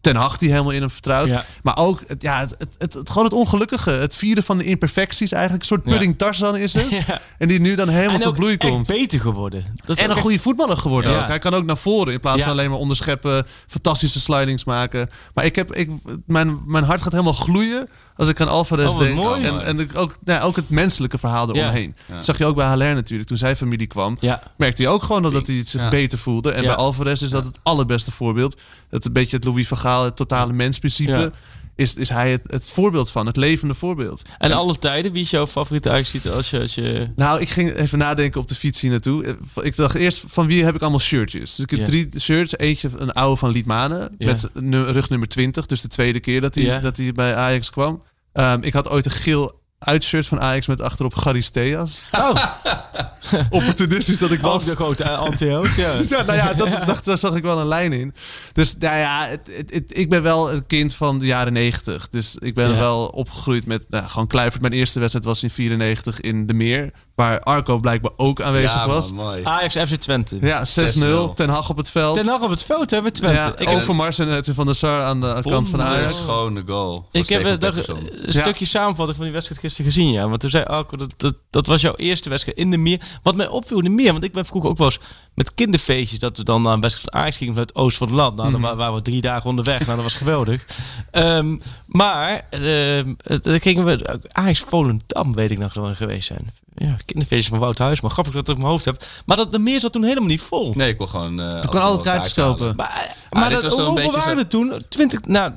Ten Hag die helemaal in hem vertrouwt. Ja. Maar ook het, ja, het, het, het, gewoon het ongelukkige. Het vieren van de imperfecties. Eigenlijk een soort Ja. pudding Tarzan is het. Ja. En die nu dan helemaal tot bloei komt. beter geworden. Dat is En een goede voetballer geworden Ja. ook. Hij kan ook naar voren in plaats Ja. van alleen maar onderscheppen. Fantastische slidings maken. Maar ik heb, ik, mijn, mijn hart gaat helemaal gloeien als ik aan Alvarez Oh, denk. mooi. en en ook, nou, ook het menselijke verhaal eromheen. Ja. Dat zag je ook bij Haller natuurlijk. Toen zijn familie kwam, merkte hij ook gewoon dat, dat hij zich beter voelde. En bij Alvarez is dat het allerbeste voorbeeld. Het een beetje het Louis van Gaal, het totale mensprincipe. Is, is hij het, het voorbeeld van, het levende voorbeeld. En alle tijden, wie is jouw favoriete Ajax als je... Als je... Nou, ik ging even nadenken op de fiets hier naartoe. Ik dacht eerst, van wie heb ik allemaal shirtjes? Dus ik heb Ja. drie shirts. Eentje, een oude van Liedmanen. Ja. Met rug nummer 20. Dus de tweede keer dat hij, Ja. dat hij bij Ajax kwam. Ehm, ik had ooit een geel uitshirt van Ajax met achterop Charisteas. Oh, Opportunistisch dat ik ook was. de grote uh, anti-hoofd, ja. Ja, nou ja, dat, dacht, daar zag ik wel een lijn in. Dus nou ja, het, het, het- ik ben wel een kind van de jaren 90. Dus ik ben Ja. wel opgegroeid met nou, gewoon Kluivert. Mijn eerste wedstrijd was in 94 in De Meer. Waar Arco blijkbaar ook aanwezig ja, was. mooi. Ajax FC Twente. Ja, 6-0. Ten Hag op het veld. Ten Hag op het veld hebben Twente. Ja, ik ook heb, voor Mars en Edwin van der Sar aan de kant van Ajax. schone goal. ik heb Stefan een, dag- Pettersson. een stukje samenvatting van die wedstrijd gisteren gezien, ja. Want toen zei Arco, dat, dat, dat was jouw eerste wedstrijd in de meer. Wat mij opviel in de meer, want ik ben vroeger ook wel eens met kinderfeestjes, dat we dan naar een wedstrijd van Ajax gingen vanuit het oosten van het land. Nou, dan wa- waren we drie dagen onderweg. Nou, dat was geweldig. Ehm, maar, ehm, dan gingen we, Ajax Volendam, weet ik nog gewoon geweest zijn. Ja, kinderfeestjes van Wout Huis, maar grappig dat ik het op mijn hoofd heb. Maar dat de meer zat toen helemaal niet vol. Nee, ik wil gewoon... eh, Je kon altijd kaartjes kopen. Maar, Ah, maar dat, was hoeveel beetje waren er toen? 20, nou,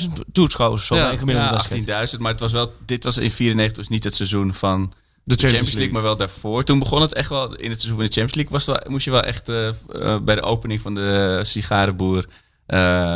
15.000 toeschouwers zo Ja. Ja, wedstrijd. 18.000. Maar het was wel, dit was in 94 dus niet het seizoen van de Champions Champions, League, maar wel daarvoor. Toen begon het echt wel, in het seizoen van de Champions League, was wel, moest je wel echt eh, eh, bij de opening van de sigarenboer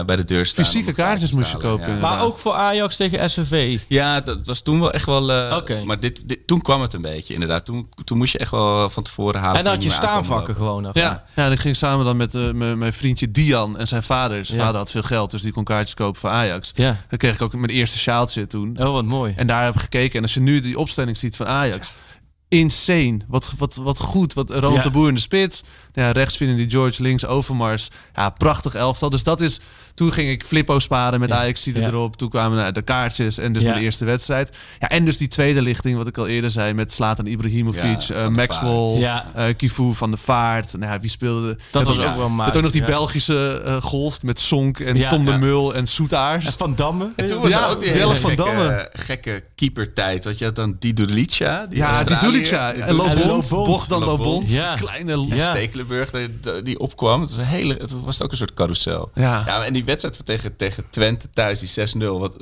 bij de deur staan. Fysieke kaartjes kaartje moest je kopen, Ja. Maar ook voor Ajax tegen SVV. Ja, dat was toen wel echt wel. eh, Oké. Maar dit, dit, toen kwam het een beetje, inderdaad. Toen, toen moest je echt wel van tevoren halen. En dan had je staanvakken gewoon nog. Ja, ja, en ik ging samen dan met eh, mijn vriendje Dian en zijn vader. Zijn Ja. vader had veel geld, dus die kon kaartjes kopen voor Ajax. Ja. Dan kreeg ik ook mijn eerste sjaaltje toen. Oh, wat mooi. En daar heb ik gekeken. En als je nu die opstelling ziet van Ajax. Insane. Wat, wat, wat goed. Wat Ronald Ja. de Boer in de spits. Ja, rechts vinden die George, links Overmars. Ja, prachtig elftal. Dus dat is... Toen ging ik Flippo sparen met Ja. Ajax die Ja. erop. Toen kwamen nou, de kaartjes en dus Ja. mijn eerste wedstrijd. Ja, en dus die tweede lichting, wat ik al eerder zei, met Slatan Ibrahimovic, Ja, eh, Maxwell, Ja. eh, Kivu van de Vaart. Nou, ja, wie speelde? Dat was ook- ook wel had ook nog die ja. Belgische eh, golf met Sonk en Ja, Tom de. Mul en Soetaars. En Van Damme. En toen was Ja, er ook die hele van gekke, Damme. gekke keepertijd. Want je had dan die Dulica. Die Ja, die Australiër, Dulica. die En Dulica. Lobond, Lobond. Bogdan Lobond. Lobond. Ja. Kleine... Ja. Stekelenburg die, die opkwam. Het was, een hele, het was ook een soort carousel. Ja. Ja, en die wedstrijd tegen, tegen Twente thuis, die 6-0. Wat,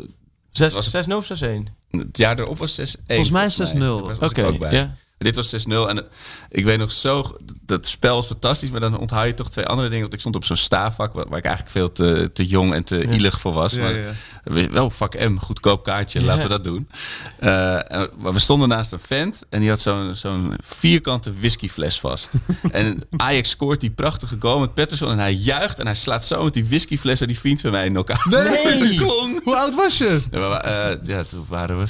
Zes- was- 6-0 of 6-1? het jaar erop was 6-1. Volgens mij 6-0. Daar was- was ik Oké, ook bij. ja. Dit was 6-0 en ik weet nog zo, dat spel was fantastisch, maar dan onthoud je toch twee andere dingen. Want ik stond op zo'n staafvak waar, waar ik eigenlijk veel te, te jong en te ielig voor was. Ja, maar ja. we- wel vak M, goedkoop kaartje, laten we dat doen. Eh, maar we stonden naast een vent en die had zo'n zo'n vierkante whiskyfles vast. en Ajax scoort die prachtige goal met Pettersson en hij juicht en hij slaat zo met die whiskyfles en die vriend van mij in elkaar. Nee! Hoe oud was je? Ja, eh, ja, toen waren we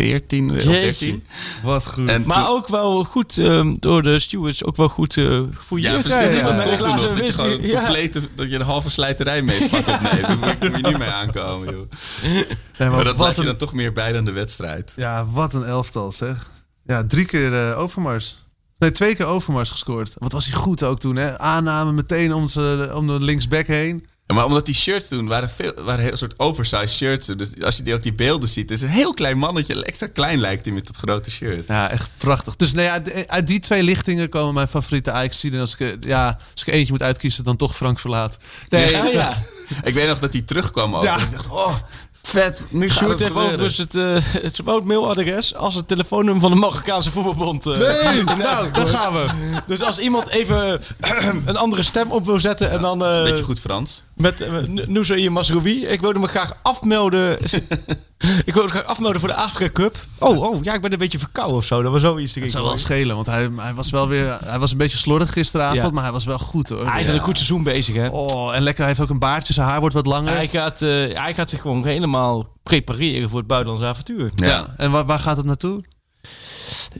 14 of Jeetje. 13. Wat goed. En Maar toen- ook wel goed ehm, door de stewards, ook wel goed eh Ja, gefouilleerd. precies. ja, dat ja. Met een nog, dat je gewoon ja. complete, dat je een halve slijterij mee het vak opneemt. Daar moet je niet mee aankomen, joh. Nee, maar Maar dat wat laat je een, dan toch meer bij dan de wedstrijd. Ja, wat een elftal zeg. Ja, drie keer eh, Overmars. Nee, twee keer Overmars gescoord. Wat was hij goed ook toen, hè? Aanname meteen om, z'n- om de linksback heen. Ja, maar omdat die shirts toen waren, veel, waren heel soort oversized shirts. Dus als je die, ook die beelden ziet, is een heel klein mannetje. Extra klein lijkt hij met dat grote shirt. Ja, echt prachtig. Dus nou ja, uit die twee lichtingen komen mijn favoriete ajax En als ik, eh, ja, als ik er eentje moet uitkiezen, dan toch Frank Verlaat. Nee, Ja, ja. Ik weet nog dat hij terugkwam ook. Ja. Ik dacht, oh, Vet, nu Sjoerd het heeft overigens het, eh het mailadres als het telefoonnummer van de Marokkaanse voetbalbond. eh, Nee, nou, daar gaan we. Dus als iemand even een andere stem op wil zetten en dan eh, Beetje goed Frans. Met uh, Noussaïr Masroui. Ik wilde me graag afmelden. ik wilde me graag afmelden voor de Afrika Cup. Oh, oh, ja, ik ben een beetje verkouden of zo. Dat was zoiets. Het zou wel schelen, want hij, hij was wel weer... Hij was een beetje slordig gisteravond, Ja. maar hij was wel goed hoor. Hij is Ja. een goed seizoen bezig, hè? Oh, en lekker, hij heeft ook een baardje, zijn haar wordt wat langer. Hij, gaat, eh, hij gaat zich gewoon helemaal prepareren voor het buitenlandse avontuur. Ja. Ja. En waar, waar gaat het naartoe?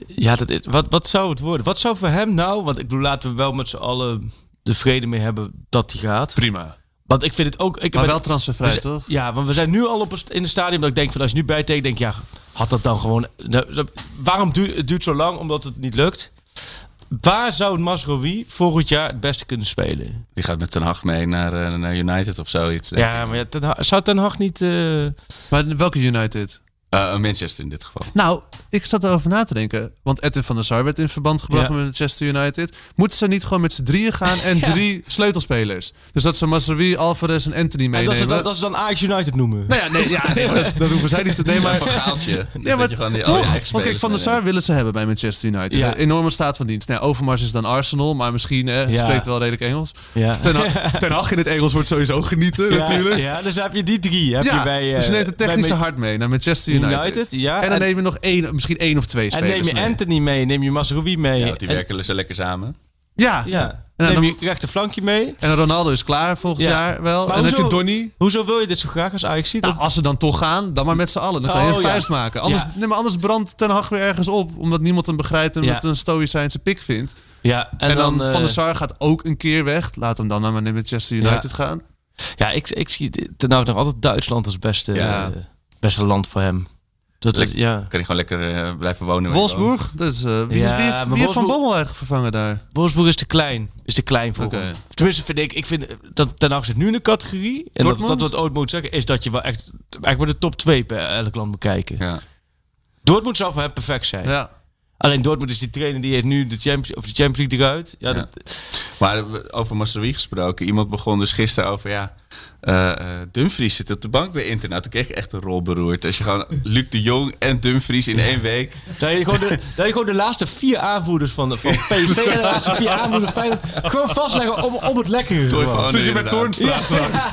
Ja, dat is, wat, wat zou het worden? Wat zou voor hem nou... Want ik bedoel, laten we wel met z'n allen de vrede mee hebben dat hij gaat. Prima. Want ik vind het ook... Ik Maar wel transfervrij, zijn- toch? Ja, want we zijn nu al op in het stadium dat ik denk van als je nu bijtekent, denk ik, ja, had dat dan gewoon. nou, dat- waarom duurt het duurt zo lang? Omdat het niet lukt. Waar zou Masrowi volgend jaar het beste kunnen spelen? Die gaat met Ten Hag mee naar, eh, naar United of zoiets. denk Ja, ik. maar ja, Ten Hag- zou Ten Hag niet... eh, Maar welke United? Eh, Manchester in dit geval. Nou, ik zat erover na te denken. Want Edwin van der Sar werd in verband gebracht Ja. met Manchester United. Moeten ze niet gewoon met z'n drieën gaan en drie sleutelspelers? Dus dat ze Masraoui, Alvarez en Anthony dat meenemen. ze, dat, dat ze dan Ajax United noemen. Nou ja, nee, ja, nee dat, dat hoeven zij niet te nemen. Maar van Gaaltje. Dus ja, maar die toch? Want kijk, Van der Sar willen ze hebben bij Manchester United. Ja. Een enorme staat van dienst. Nou, Overmars is dan Arsenal, maar misschien eh, Ja. spreekt wel redelijk Engels. Ja. Ten, Ten Hag in het Engels wordt sowieso genieten, ja, natuurlijk. ja, dus heb je die drie. Heb Ja, je bij, dus je eh, neemt het bij technische hart mee naar Manchester United. United. ja, en dan neem je nog één, misschien één of twee en spelers neem je mee. Anthony mee, neem je Masrowi mee. Ja, die en, werken zo lekker samen. Ja, ja. En neem dan- je rechterflankje mee. En Ronaldo is klaar volgend Ja. jaar wel. Maar en dan heb je Donny. Hoezo wil je dit zo graag als Ajax ziet? Nou, als ze dan toch gaan, dan maar met z'n allen. Dan kan je Oh, een ja. vuist maken. Anders, Ja. nee, maar anders brandt Ten Hag weer ergens op. Omdat niemand hem begrijpt en Ja. wat een stoïcijnse pik vindt. ja, En, dan, eh, Van der Sar gaat ook een keer weg. Laat hem dan naar Manchester United gaan. Ja, ik, ik zie ten nou nog altijd Duitsland als beste, Ja. Eh, beste land voor hem. Dat is, ja. Kan hij gewoon lekker eh, blijven wonen. Wolfsburg? Dat is, eh, wie, Ja, is, wie, maar Van Bommel eigenlijk vervangen daar? Wolfsburg is te klein. Is te klein voor. Tenminste vind ik, ik vind dat Ten Hag zit nu in een categorie. En dat, Dortmund? dat wat ooit moet zeggen, is dat je wel echt eigenlijk bij de top 2 per elk land moet kijken. Ja. Dortmund zou voor hem perfect zijn. Ja. Alleen Dortmund is die trainer die heeft nu de Champions, of de Champions League eruit. Ja, Ja. dat, Maar over Masraoui gesproken. Iemand begon dus gisteren over, ja... eh, eh, Dumfries zit op de bank bij Inter. Nou, toen kreeg je echt een rol beroerd. Als je gewoon Luc de Jong en Dumfries in één week... dat, je gewoon de, dat je gewoon de laatste vier aanvoerders van, van PSV en de laatste vier aanvoerders van Feyenoord gewoon vastleggen om, om het lekkere. Van Zit je bij inderdaad. Toornstra straks?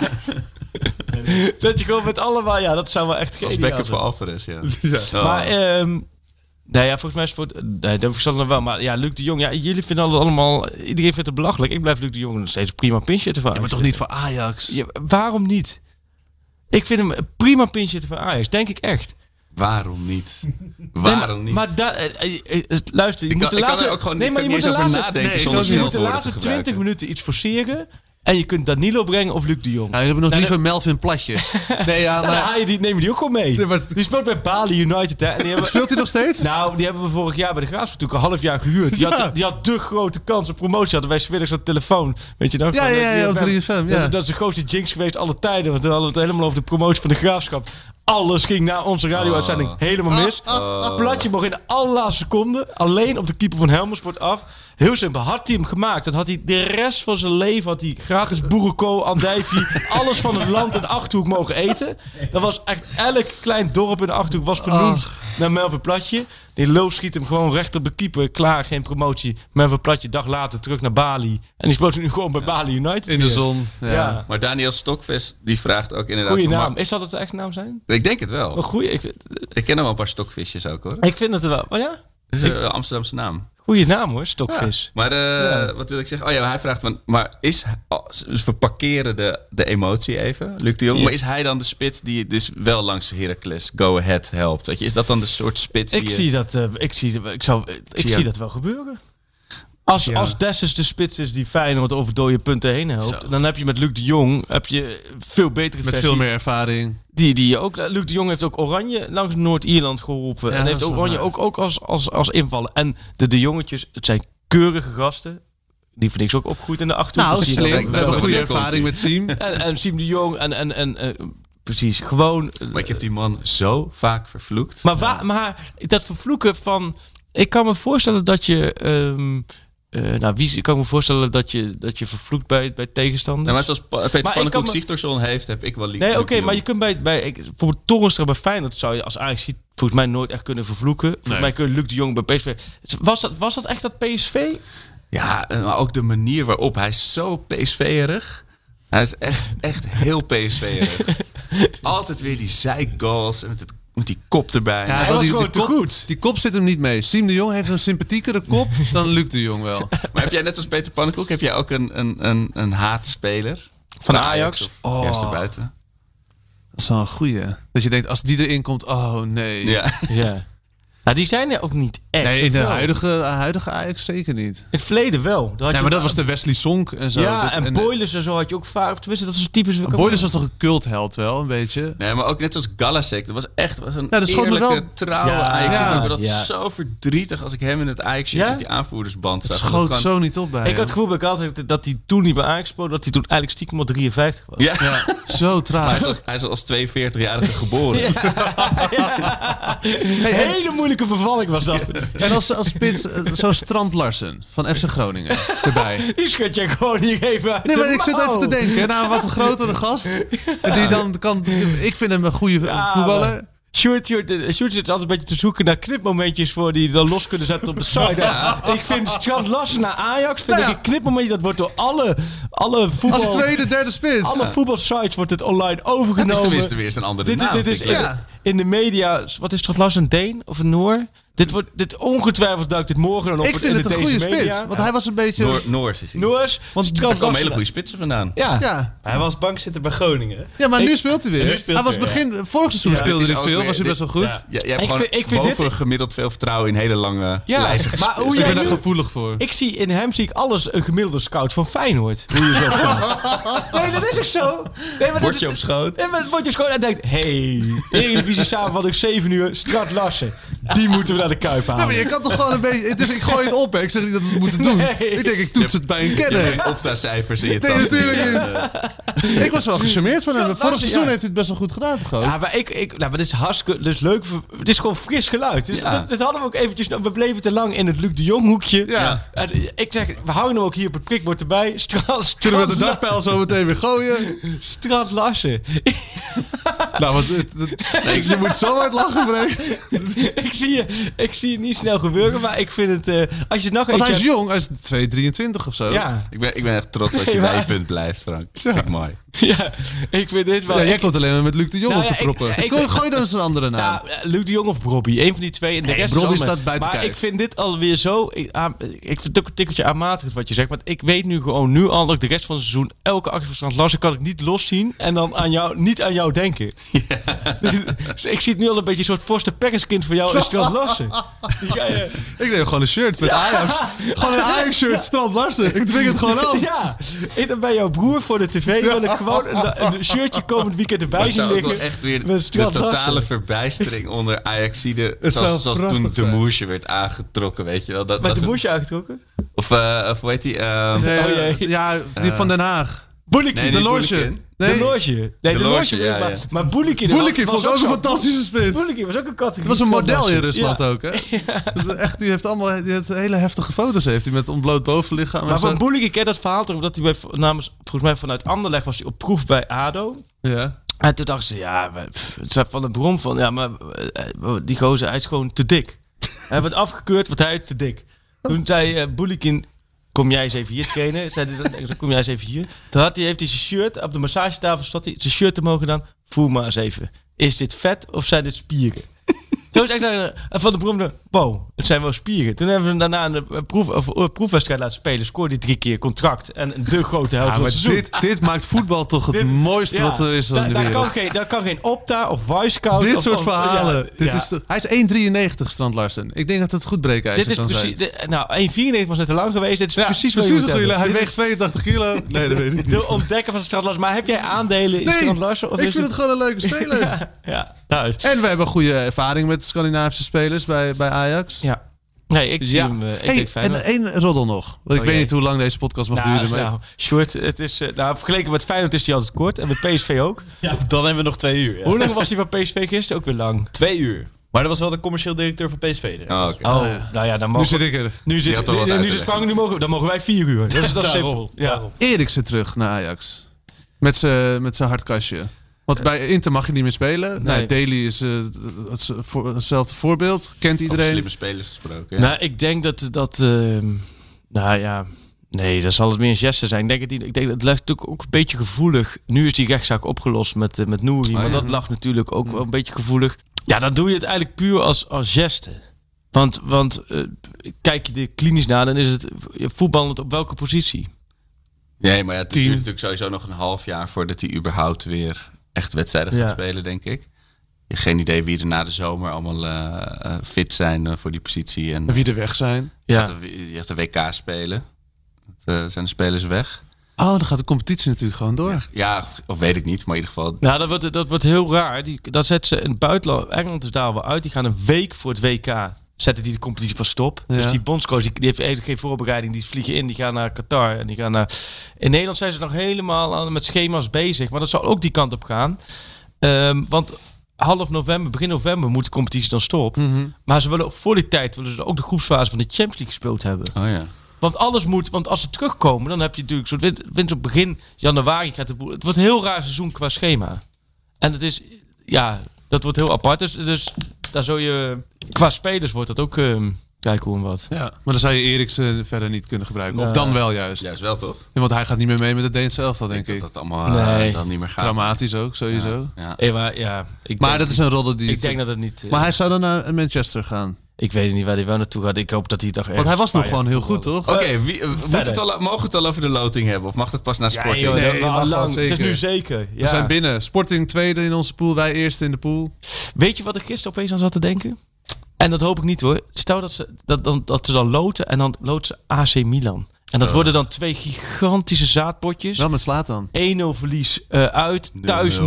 Dat je gewoon met allemaal, ja, dat zou wel echt Als geniaal backup voor. Alvarez, ja. Oh. Maar, ehm nou ja, volgens mij is het... Nee, dat het nog wel. Maar ja, Luc de Jong, ja, jullie vinden het allemaal... Iedereen vindt het belachelijk. Ik blijf Luc de Jong nog steeds prima pinch te Ja, maar toch niet voor Ajax? Ja, waarom niet? Ik vind hem prima pinch van Ajax, denk ik echt. Waarom niet? Waarom niet? Maar da, eh, eh, eh, luister, je Ik moet kan- de laatste... ook gewoon nee, maar je moet de laatste... nadenken nee, je moet de laatste te 20 gebruiken. minuten iets forceren... En je kunt Danilo brengen of Luc de Jong. Nou, je hebt nog Nou, liever Melvin Platje. Nee, ja, dan maar... die, neem je die ook gewoon mee. Nee, maar- Die speelt bij Bali United, hè. En die hebben, Speelt hij nog steeds? Nou, die hebben we vorig jaar bij de Graafschap natuurlijk een half jaar gehuurd. Die, Ja. had, die had de grote kans op promotie. Hadden wij smiddags op de telefoon. Weet je nog? Ja, Van, ja, ja, op 3FM. 3FM, Dat, ja. is- dat is de grootste jinx geweest alle tijden. Want we hadden het helemaal over de promotie van de Graafschap. Alles ging na onze radio-uitzending helemaal mis. Platje mocht in de allerlaatste seconde alleen op de keeper van Helmersport af. Heel simpel. Had hij hem gemaakt, dan had hij de rest van zijn leven had hij gratis boerenkool, andijvie, alles van het land in de Achterhoek mogen eten. Dat was echt elk klein dorp in de Achterhoek was vernoemd naar Melvin Platje. Die loof schiet hem gewoon recht op de keeper. Klaar, geen promotie. Melvin Platje dag later terug naar Bali. En die speelt nu gewoon bij Bali United. In de zon. Ja. Ja. Maar Daniel Stokvest, die vraagt ook inderdaad... Goeie van, naam. Is dat het echt naam zijn? Ik denk het wel. Een goeie. Ik, Ik ken hem wel een paar stokvisjes ook, hoor. ik vind het wel. Oh ja? Het is een Amsterdamse naam. Goeie naam hoor, stokvis. Maar eh, Ja. wat wil ik zeggen? Oh ja, hij vraagt van, maar is, dus we parkeren de, de emotie even, Luc de Jong. Ja. Maar is hij dan de spits die dus wel langs Heracles Go Ahead helpt? Weet je, is dat dan de soort spits die Ik je- zie dat, eh, ik zie, ik zou, ik zie dat wel gebeuren. Als, Ja. als Dessus de spits is die Feyenoord over dode punten heen helpt, Zo. dan heb je met Luc de Jong heb je veel betere Met versie. veel meer ervaring. Die, die ook, Luc de Jong heeft ook Oranje langs Noord-Ierland geholpen. Ja, en heeft Oranje ook, ook als, als, als invallen. En de de jongetjes, het zijn keurige gasten. Die vind ik ook opgegroeid in de Achterhoek. Nou, slim. We hebben dat- goede ervaring met Siem. En, en Siem de Jong en, en, en eh, precies, gewoon... eh, Maar ik heb die man zo vaak vervloekt. Maar, waar, maar dat vervloeken van... Ik kan me voorstellen dat je... ehm, eh, nou, wie ik kan me voorstellen dat je, dat je vervloekt bij, bij tegenstander. Nou, maar zoals Peter Pannenkoek Sigtorsson heeft, heb ik wel lief. Nee, oké, maar je kunt bij, bij ik, bijvoorbeeld Torenstra bij Feyenoord zou je als Ajax ziet volgens mij nooit echt kunnen vervloeken. Volgens Nee. mij kun je Luc de Jong bij PSV. Was dat, was dat echt dat PSV? Ja, en maar ook de manier waarop hij is zo PSV-erig. Hij is echt, echt heel PSV-erig. Altijd weer die zeikgoals en met, het, met die kop erbij. Ja, Hij was die, gewoon die te kop, goed. Die kop zit hem niet mee. Siem de Jong heeft een sympathiekere kop dan Luc de Jong wel. Maar heb jij net als Peter Pannenkoek, heb jij ook een, een, een, een haatspeler? Van Ajax? of Oh. juist erbuiten? Dat is wel een goeie. Dat je denkt, als die erin komt, oh nee. Ja. Ja. Nou, die zijn er ook niet echt. Nee, in de Of wel? huidige, huidige Ajax zeker niet. In het verleden wel. Daar had Nee, je maar dat was de Wesley Sonk en zo. Ja, Dat- en, Boilers en zo had je ook vaak. Of tenminste, dat is typisch. Boilers was toch een cultheld wel, een beetje. Nee, maar ook net zoals Galasek. Dat was echt was een Ja, dat schoot me eerlijke, wel- trouwe Ja, Ajax. ja, ik word dat ja. zo verdrietig als ik hem in het ajax Ja? met die aanvoerdersband Het zag. schoot Dat gewoon- zo niet op bij Ik hem. had het gevoel bij Galatasaray dat hij toen niet bij Ajax speelde, dat hij toen eigenlijk stiekem al 53 was. Ja, Ja, zo traag. hij, is als, hij is als 42-jarige geboren. Hele moeilijke bevalling was dat. En als, als spits, eh, zo'n Strand Larsen van FC Groningen erbij. Die schud je gewoon hier even uit Nee, de maar ik zit even te denken. Nou, wat een grotere gast. En die dan kan... Ik vind hem een goede Ja, voetballer. maar- Sjoerd, Sjoerd, eh, Sjoerd zit altijd een beetje te zoeken naar knipmomentjes voor die dan los kunnen zetten op de site. Ik vind Strand Larsen naar Ajax, vind Nou ja. ik een knipmomentje, dat wordt door alle, alle voetbal... Als tweede, derde spits. Alle voetbalsites wordt het online Het is overgenomen. tenminste weer eens een andere dit, naam. dit is in, leuk. Ja. In de media, wat is Strand Larsen, een Deen of een Noor? Dit wordt, dit ongetwijfeld duikt dit morgen dan op Ik in vind de het een deze goede media. spits. Want hij was een beetje... Noor, Noors is hij. Noors, Want Er komen hele goede spitsen vandaan. Ja. Ja. Hij was bankzitter bij Groningen. ja, maar nu speelt hij weer. nu speelt hij was begin... Vorig seizoen Ja, speelde hij veel. weer- Was hij best wel goed. Ja. Ja, jij hebt Ik gewoon vind- ik vind boven dit- gemiddeld veel vertrouwen in hele lange Ja, lijsten maar hoe Ik ben er nu- gevoelig voor. Ik zie in hem zie ik alles een gemiddelde scout van Feyenoord. Hoe je zo nee, dat is ook zo. Nee, maar dat Bordje is- op schoot. Nee, maar het wordt je gewoon en denkt, hey, Eredivisie samenvatting 7 uur, Strand Larsen. Die moeten we naar de Kuip Ja, halen. maar je kan toch gewoon een beetje... Het is, ik gooi het op, hè. Ik zeg niet dat we het moeten doen. Nee. Ik denk, ik toets het bij een Je kenner. hebt geen opta-cijfers in je Nee, tas. natuurlijk niet. Ik was wel gecharmeerd van hem. Zo, Vorig seizoen ja. heeft hij het best wel goed gedaan, toch? Ja, maar ik, ik, nou, maar dit is hartstikke dit is leuk. Het is gewoon fris geluid. Dus Ja. dat, dat hadden we ook eventjes. nou, We bleven te lang in het Luc de Jong hoekje. Ja. En ik zeg, we houden hem ook hier op het prikbord erbij. Strand, Kunnen we met de dartpijl zo meteen weer gooien? Strand Larsen. Nou, want het, het- nee, je moet zo hard lachen, Freek. ik, zie je, ik zie het niet snel gebeuren, maar ik vind het... eh, als je nog Want hij eens is hebt- jong, hij is 2,23 of zo. Ja, Ik ben, ik ben echt trots dat je Nee, bij maar- je punt blijft, Frank. Ik mooi. ja, ik vind dit wel... Ja, jij ik- komt alleen maar met Luc de Jong Nou op ja, te proppen. ik- ik- Gooi- dan eens een andere naam. Ja, Luc de Jong of Brobby. Een van die twee. En de Nee, rest allemaal- staat buiten Maar kijf. ik vind dit alweer zo... Ik, aan- ik vind het ook een tikkeltje aanmatigend wat je zegt. Want ik weet nu gewoon nu al dat ik de rest van het seizoen... elke actie van Strand Larsen kan ik niet loszien... en dan aan jou, niet aan jou denken. Dus ik zie het nu al een beetje een soort Forster Perkenskind voor jou in Strand Larsen. Die ga je- Ik neem gewoon een shirt met Ajax. Gewoon een Ajax-shirt, Strand Larsen. Ik dwing het gewoon af. Ja, ik dan bij jouw broer voor de tv... wil ik gewoon een, een shirtje komend weekend erbij zien liggen. echt weer de totale Larsen. verbijstering onder Ajaxide. Zoals, zoals toen de moesje werd aangetrokken, weet je wel. Dat, Met dat de moesje aangetrokken. Of, eh, of hoe heet die? ehm, Nee, Oh jee. ja, die van Den Haag. Boelikie. Nee, de Loge. Nee, De Loge. Nee, de, De Loge. Loge, ja, maar, ja. maar Boelikie... Boelikin vond ik ook een zo- fantastische spits. Boelikie was ook een categorie. Dat was een model in Rusland Ja. ook, hè? Echt, die heeft allemaal die heeft hele heftige foto's heeft hij met ontbloot bovenlichaam. en Maar van Boelikie ken dat verhaal toch, omdat hij bij, namens, volgens mij vanuit Anderlecht was hij op proef bij ADO. Ja. En toen dachten ze, ja, pff, het zei van de bron van, ja, maar eh, die gozer, hij is gewoon te dik. hij werd afgekeurd, want hij is te dik. Toen zei eh Boelikin, kom jij eens even hier trainen? Zei hij dan, kom jij eens even hier? Toen had hij, heeft hij zijn shirt, op de massagetafel stond hij, zijn shirt te mogen dan, voel maar eens even. Is dit vet of zijn dit spieren? Zo is echt van de Brom, wow, het zijn wel spieren. Toen hebben we hem daarna een proef, of, eh, proefwedstrijd laten spelen. Scoorde hij drie keer contract. En de grote helft Ja, van het seizoen. dit, dit maakt voetbal toch het Dit- mooiste Ja, wat er is de daar, wereld. kan geen, daar kan geen Opta of Wisecout... Dit of- soort verhalen. ja, dit. Is toch- hij is 1,93 Strand Larsen. Ik denk dat het goed breekijzer Dit is precies... nou, 1,94 was net te lang geweest. Dit is precies, precies, wat je. Hij weegt 82 kilo. Nee, dat weet ik niet. De ontdekker van Strand Larsen. Maar heb jij aandelen in Nee, Strand Larsen? Of ik vind het gewoon een leuke speler. Ja, En we hebben goede ervaring met Scandinavische spelers bij, bij Ajax. Nee, ik zie Ja. hem... ik Hey, en één roddel nog. Want ik Oh, weet jee. niet hoe lang deze podcast mag Nou, duren. Maar nou, short, het is... eh, nou, vergeleken met Feyenoord is hij altijd kort. En met PSV ook. Ja, dan hebben we nog twee uur. Ja. Hoe lang was hij van PSV gisteren? Ook weer lang. Twee uur. Maar dat was wel de commercieel directeur van PSV. hè? Oh, oké. Oh, nou ja, dan Nu mogen zit ik er. Nu zit, nu, nu te zit. Frank, nu mogen, dan mogen wij vier uur. Dat is, dat is simpel. Ja. daarom. Eriksen terug naar Ajax. Met zijn met zijn hardkastje. Want bij Inter mag je niet meer spelen. Nee, Nee. Daly is eh, het, voor- hetzelfde voorbeeld. Kent Over iedereen. slimme spelers gesproken. Ja. Nou, ik denk dat dat. ehm, nou ja. Nee, dat zal het meer een geste zijn. Ik denk, het, ik denk dat het ligt natuurlijk ook een beetje gevoelig. Nu is die rechtszaak opgelost met, eh, met Nouri. maar ja. dat lag natuurlijk ook wel een beetje gevoelig. Ja, dan doe je het eigenlijk puur als, als geste. Want, want eh, kijk je er klinisch naar, dan is het voetballend op welke positie? Nee, maar ja, het duurt natuurlijk sowieso nog een half jaar voordat hij überhaupt weer echt wedstrijden gaat Ja. spelen, denk ik. Geen idee wie er na de zomer allemaal eh, eh, fit zijn eh, voor die positie. En En wie er weg zijn. je, Ja. gaat de, je gaat de WK spelen. Dat, eh, zijn de spelers weg? Oh, dan gaat de competitie natuurlijk gewoon door. Ja, of, of weet ik niet, maar in ieder geval... Nou, dat wordt, dat wordt heel raar. Die, dat zetten ze in het buitenland. Engeland is daar wel uit. Die gaan een week voor het WK. Zetten die de competitie pas stop. Ja. Dus die bondscoach die, die heeft eigenlijk geen voorbereiding. Die vliegen in. Die gaan naar Qatar. En die gaan naar... In Nederland zijn ze nog helemaal aan, met schema's bezig. Maar dat zal ook die kant op gaan. Ehm, want half november, begin november moet de competitie dan stop. Mhm. Maar ze willen ook voor die tijd willen ze ook de groepsfase van de Champions League gespeeld hebben. Oh ja. Want alles moet, want als ze terugkomen, dan heb je natuurlijk zo'n win- winst op begin januari. Gaat de boel, het wordt een heel raar seizoen qua schema. En het is, ja, dat wordt heel apart. Dus, dus daar zul je, qua spelers wordt dat ook ehm kijken hoe en wat. Ja, maar dan zou je Eriksen verder niet kunnen gebruiken. Of Nou. dan wel juist. Juist wel, toch? Ja, want hij gaat niet meer mee met het Deense elftal, Ik denk denk ik. dat dat allemaal eh, dan niet meer gaat. Traumatisch ook, sowieso. Ja. Eh, maar ja, ik Maar denk, dat is een rodde die... ik denk dat het niet. eh, Maar hij zou dan naar Manchester gaan. Ik weet niet waar hij wel naartoe gaat. Ik hoop dat hij toch Want hij was nog gewoon heel goed, toch? Oké, wie- eh, moet het al, mogen we het al over de loting hebben? Of mag het pas na Ja, sporting? joh, Nee, dat-. Het is nu zeker. Ja. We zijn binnen. Sporting tweede in onze pool, wij eerste in de pool. Weet je wat ik gisteren opeens aan zat te denken? En dat hoop ik niet hoor. Stel dat ze, dat, dan, dat ze dan loten en dan loten ze AC Milan. En dat worden dan twee gigantische zaadpotjes. Wel met slaat dan. 1-0 verlies eh, uit, thuis 0-0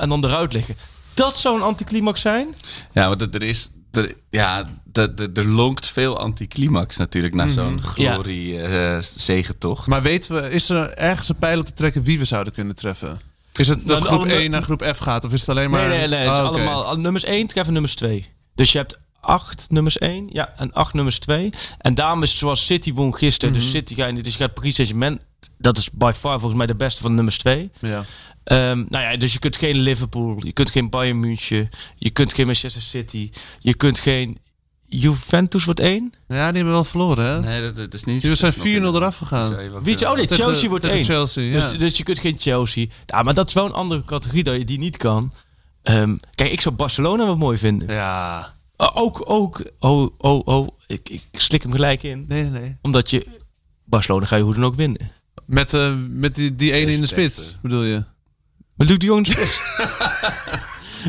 en dan eruit liggen. Dat zou een anticlimax zijn. Ja, want er is... Er, ja, er, er, er lonkt veel anticlimax natuurlijk naar zo'n glorie eh zegentocht. Maar weten we, is er ergens een pijl op te trekken wie we zouden kunnen treffen? Is het dat Nou, groep alle- 1 naar groep F gaat? Of is het alleen maar... nee, nee, nee. Het is Ah, allemaal al- nummers 1 treffen nummers 2. Dus je hebt 8 nummers 1 ja, en 8 nummers 2. En daarom is het zoals City won gisteren. Dus City gaat, dus je gaat Paris Saint-Germain. Dat is by far volgens mij de beste van nummers 2. Ja. Ehm, nou ja, dus je kunt geen Liverpool, je kunt geen Bayern München, je kunt geen Manchester City, je kunt geen Juventus wordt één. ja, die hebben wel verloren, hè? Nee, dat, dat is niet... Die zijn nog 4-0 in- eraf gegaan. Weet je, oh nee, Tegen- Chelsea wordt één. Chelsea, ja. Dus, dus je kunt geen Chelsea. Ja, maar dat is wel een andere categorie dat je die niet kan. Ehm, kijk, ik zou Barcelona wel mooi vinden. ja. Uh, ook, ook, oh, oh, oh, ik, ik slik hem gelijk in. Nee, nee, nee. Omdat je, Barcelona ga je hoe dan ook winnen. Met, eh, met die, die ene in de spits, eh. bedoel je? Maar Luc de Jong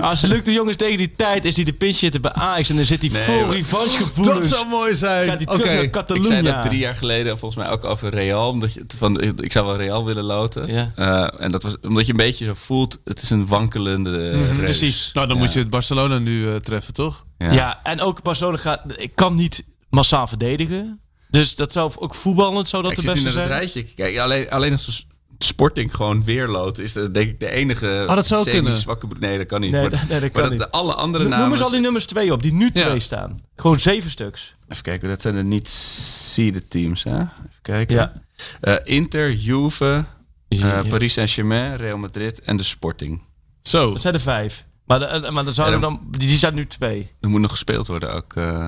Als Luc de Jong is tegen die tijd, is hij de pinch zitten bij Ajax en dan zit hij Nee, vol maar- revanche gevoelens. mooi zijn. Gaat hij terug naar Ik zei dat drie jaar geleden volgens mij ook over Real. Omdat je, van, ik zou wel Real willen loten. Ja. Eh, en dat was omdat je een beetje zo voelt, het is een wankelende reus. precies. Nou, dan Ja. moet je het Barcelona nu eh, treffen, toch? Ja. Ja. en ook Barcelona gaat, ik kan niet massaal verdedigen. Dus dat zou ook voetballend zou dat ik de zit nu beste naar het zijn. rijtje te kijken. Alleen, alleen als Sporting gewoon weer loot, is dat denk ik de enige Oh, dat zou kunnen. zwakke Nee, dat kan niet. Nee, maar dat- nee, dat maar kan dat niet. de alle andere Noem namen... eens al die nummers twee op, die nu Ja. twee staan. Gewoon zeven stuks. Even kijken, dat zijn de niet seeded teams, hè? Even kijken. Ja. Eh, Inter, Juve, eh. Paris Saint-Germain, Real Madrid en de Sporting. Zo. Dat zijn er vijf. Maar, de, maar dan zouden Ja, dan, die, die zijn nu twee. Er moet nog gespeeld worden ook. eh.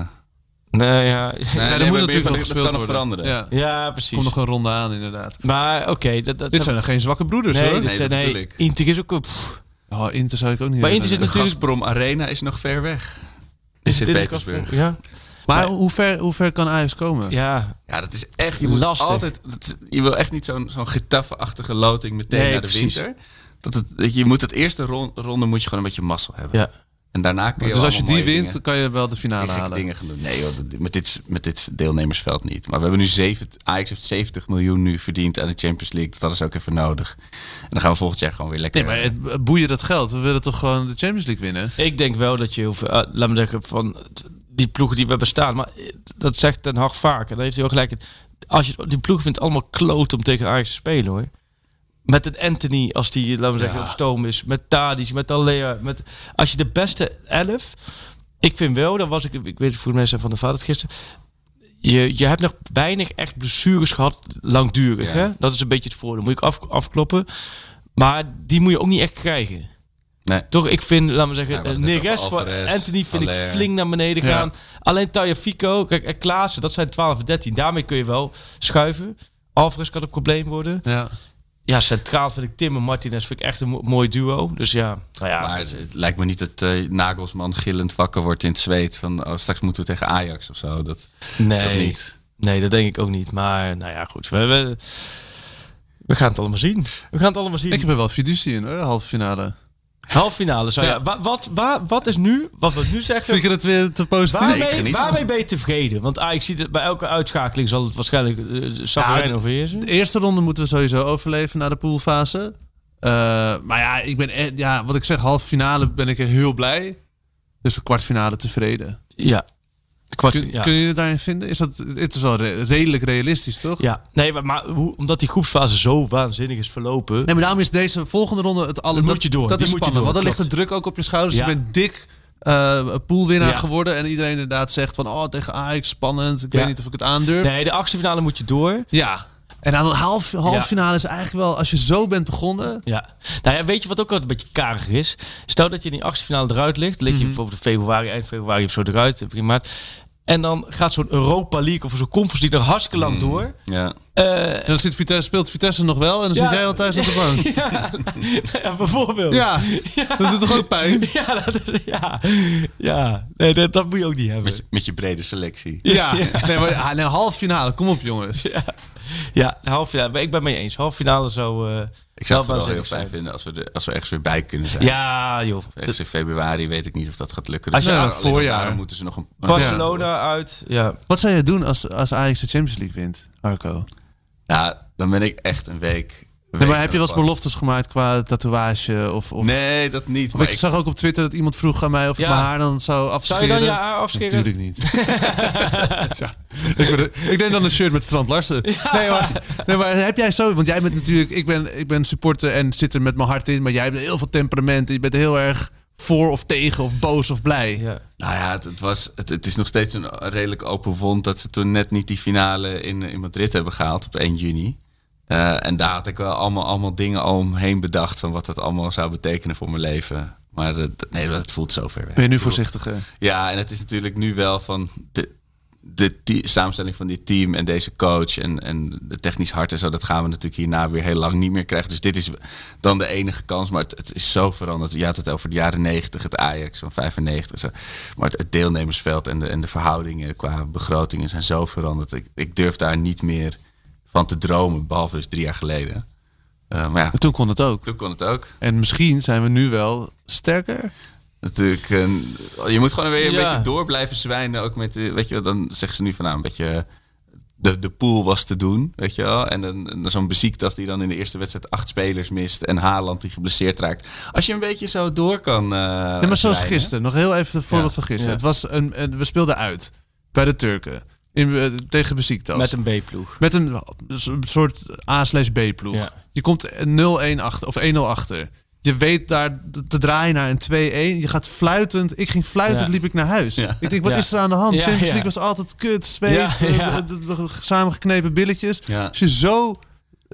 Nee, ja. Nee, nee, maar moet natuurlijk nog dat gespeeld worden. veranderen. Ja. Ja, precies. Komt nog een ronde aan, inderdaad. Maar oké, dat, dat Dit zijn er geen zwakke broeders, nee, hoor. dit Nee, zijn, dat nee. Inter is ook... pff, Oh, Inter zou ik ook niet Maar. Inter zit natuurlijk- Gazprom Arena is nog ver weg. Is dit een Sint-Petersburg. Gazprom? Ja. Maar hoe ver, hoe ver kan Ajax komen? ja. Ja, dat is echt... Je, moet Lastig. altijd, dat je wil echt niet zo'n zo'n Getafe-achtige loting meteen Nee, naar de precies. winter. Dat het, dat je moet het eerste ron- ronde moet je gewoon een beetje mazzel hebben. Ja. En daarna kun je dus als je die wint, dan kan je wel de finale gekke halen. dingen gaan doen. Nee, joh, met, dit, met dit deelnemersveld niet. Maar we hebben nu zeven, Ajax heeft 70 miljoen nu verdiend aan de Champions League. Dat is ook even nodig. En dan gaan we volgend jaar gewoon weer lekker... Nee, maar het het boeien dat geld. We willen toch gewoon de Champions League winnen? Ik denk wel dat je, hoeft, eh, laat me zeggen, van die ploegen die we hebben staan. Maar eh, dat zegt Ten Hag vaak. En daar heeft hij ook gelijk. Als je die ploeg vindt het allemaal kloot om tegen Ajax te spelen hoor. Met een Anthony, als die, laten we zeggen, op stoom is. Met Tadic, met Alea. Met, als je de beste elf... ik vind wel, dat was ik, ik weet voor mensen van de vader gisteren. Je, je hebt nog weinig echt blessures gehad, langdurig. Ja. Hè? Dat is een beetje het voordeel. Moet ik af, afkloppen. Maar die moet je ook niet echt krijgen. Nee. Toch, ik vind, laten we zeggen, ja, het Neres Alvarez, Anthony vind ik flink naar beneden Ja. gaan. Alleen Tagliafico, kijk, en Klaassen, dat zijn 12 en 13. Daarmee kun je wel schuiven. Alvarez kan een probleem worden. Ja. Ja, centraal vind ik Tim en Martinez vind ik echt een mo- mooi duo. Dus ja, nou ja. Maar het lijkt me niet dat eh, Nagelsman gillend wakker wordt in het zweet. Van oh, straks moeten we tegen Ajax of zo. Dat, dat nee, niet. nee, dat denk ik ook niet. Maar nou ja, goed. We, we, we gaan het allemaal zien. We gaan het allemaal zien. Ik heb er wel fiducie in hoor, de halve finale. Halve finale. Zo, ja. Ja. Wa- wat, wa- wat is nu, wat we nu zeggen... Vind je het weer te positief? Waarmee, ben je tevreden? Want ah, ik zie het bij elke uitschakeling zal het waarschijnlijk uh, Safarijn Ja, overheersen. De eerste ronde moeten we sowieso overleven naar de poolfase. Eh, maar ja, ik ben echt, ja, wat ik zeg, halve finale ben ik heel blij. Dus de kwartfinale tevreden. Ja. Kwart, Kun, ja. kun je je daarin vinden? Is dat, het is wel re- redelijk realistisch, toch? ja. Nee, maar, maar hoe, omdat die groepsfase zo waanzinnig is verlopen... Nee, maar daarom is deze volgende ronde het alle. Dan moet dat, je door, Dat die is moet je spannend, door, want dan ligt de druk ook op je schouders. Ja. Je bent dik eh poolwinnaar Ja. geworden en iedereen inderdaad zegt van, oh tegen Ajax spannend. Ik weet niet of ik het aandurf. Nee, de achtste finale moet je door. Ja. En dan een half, half Ja. finale is eigenlijk wel, als je zo bent begonnen. Ja. Nou ja, weet je wat ook altijd een beetje karig is? Stel dat je in die achtste finale eruit ligt. Lig je Mhm. bijvoorbeeld in februari, eind februari of zo eruit. Begin maart. En dan gaat zo'n Europa League of zo'n Conference League er hartstikke lang door. Ja. Eh, En dan zit Vitesse, speelt Vitesse nog wel en dan Ja. zit jij al thuis op de bank. ja, ja, bijvoorbeeld. Ja, dat doet toch ook pijn? Ja, dat, ja, ja. Nee, dat, dat moet je ook niet hebben. Met, je, met je brede selectie. Ja. Nee, maar ah, nee, half finale, kom op jongens. Ja, halve finale. Ik ben het mee eens. Halve finale zo. eh, Ik zou het wel wel heel fijn vinden als we, als we ergens weer bij kunnen zijn. Ja, joh. Ergens in februari weet ik niet of dat gaat lukken. Als je Dus aan- alleen maar voorjaar. moeten ze nog een... Barcelona uit. Ja. Wat zou je doen als, als Ajax de Champions League wint, Arco? Ja, dan ben ik echt een week... een Nee, maar heb je wel eens beloftes gemaakt qua tatoeage? Of, of. Nee, dat niet. of Maar ik, ik, zag ook op Twitter dat iemand vroeg aan mij of ik mijn haar dan zou Zou afscheren. je dan je haar afscheren? Natuurlijk niet. ja, ik, ben, ik neem dan een shirt met Strand Larsen. Nee, maar, nee, maar heb jij zo... Want jij bent natuurlijk... Ik ben, ik ben supporter en zit er met mijn hart in. Maar jij hebt heel veel temperament. Je bent heel erg voor of tegen of boos of blij. Ja. Nou ja, het, het was, het, het is nog steeds een redelijk open wond dat ze toen net niet die finale in, in Madrid hebben gehaald op 1 juni. Eh, en daar had ik wel allemaal, allemaal dingen omheen bedacht van wat dat allemaal zou betekenen voor mijn leven. Maar dat, nee, dat voelt zo ver weg. Ben je nu voorzichtiger? Ja, en het is natuurlijk nu wel van de, de te- samenstelling van dit team en deze coach en, en de technisch hart en zo, dat gaan we natuurlijk hierna weer heel lang niet meer krijgen. Dus dit is dan de enige kans, maar het, het is zo veranderd. Je had het over de jaren 90, het Ajax van 95. Zo. Maar het, het deelnemersveld en de, en de verhoudingen qua begrotingen zijn zo veranderd. Ik, ik durf daar niet meer van te dromen, behalve dus drie jaar geleden. Eh, maar ja, toen kon het ook. toen kon het ook. En misschien zijn we nu wel sterker. Natuurlijk, een- je moet gewoon weer een Ja. beetje door blijven zwijnen. Ook met, de- weet je wel, dan zeggen ze nu van nou, een beetje, de, de pool was te doen, weet je wel. En dan, zo'n beziektas die dan in de eerste wedstrijd acht spelers mist. En Haaland die geblesseerd raakt. Als je een beetje zo door kan eh Nee, maar zoals zwijnen. gisteren. Nog heel even het voorbeeld Ja. van gisteren. Ja. Het was een, een- we speelden uit bij de Turken. In, eh, tegen Besiktas. Met een B-ploeg. Met een soort A-B-ploeg. Ja. Je komt 0-1 achter, of 1-0 achter. Je weet daar te draaien naar een 2-1. Je gaat fluitend. Ik ging fluitend, Ja. liep ik naar huis. Ja. Ik denk, wat Ja. is er aan de hand? Ja, Champions ja. League was altijd kut, zweet, Ja, eh, samengeknepen billetjes. Ja. Als je zo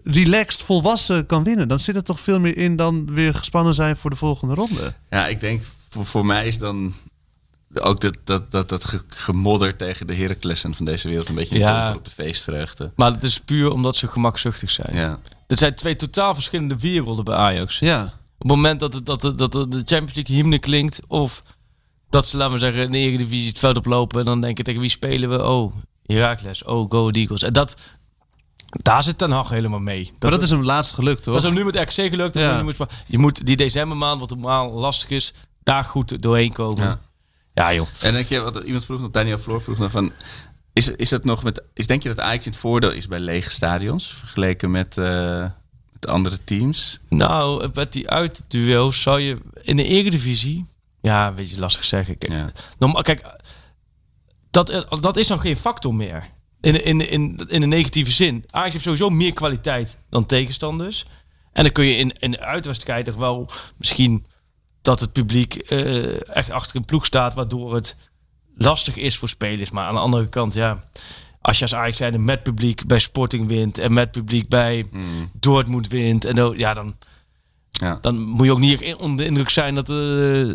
relaxed, volwassen kan winnen, dan zit er toch veel meer in dan weer gespannen zijn voor de volgende ronde. Ja, ik denk voor, voor mij is dan ook dat, dat, dat, dat ge- gemodder tegen de Heraclessen van deze wereld een beetje een Ja. op de feestvreugde. Maar het is puur omdat ze gemakzuchtig zijn. Ja. Het zijn twee totaal verschillende werelden bij Ajax. Ja. Op het moment dat, het, dat, het, dat de Champions League hymne klinkt... of dat ze, laten we zeggen, in de Eredivisie het veld oplopen... en dan denken tegen wie spelen we? Oh, Heracles. Oh, Go Eagles. En dat, daar zit Ten Hag helemaal mee. Maar dat is hem laatst gelukt, toch? Dat is hem nu met RKC gelukt. Ja. Je, moet, je moet die decembermaand, wat normaal lastig is... daar goed doorheen komen. Ja. Ja, joh. En denk je, wat iemand vroeg nog, Daniel Floor vroeg nog van, is, is het nog met, is, denk je dat Ajax in het voordeel is bij lege stadions vergeleken met, eh, met andere teams? Nou, met die uitduels zou je in de Eredivisie... Ja, een beetje lastig zeggen. Kijk, Ja. normaal- kijk dat, dat is dan geen factor meer. In, in, in, in de negatieve zin. Ajax heeft sowieso meer kwaliteit dan tegenstanders. En dan kun je in, in de uitwedstrijd toch wel misschien dat het publiek eh, echt achter een ploeg staat, waardoor het lastig is voor spelers. Maar aan de andere kant, ja, als je als Ajax zijn met publiek bij Sporting wint en met publiek bij Mm. Dortmund wint, en dan, ja, dan, Ja. dan moet je ook niet onder de indruk zijn dat, eh,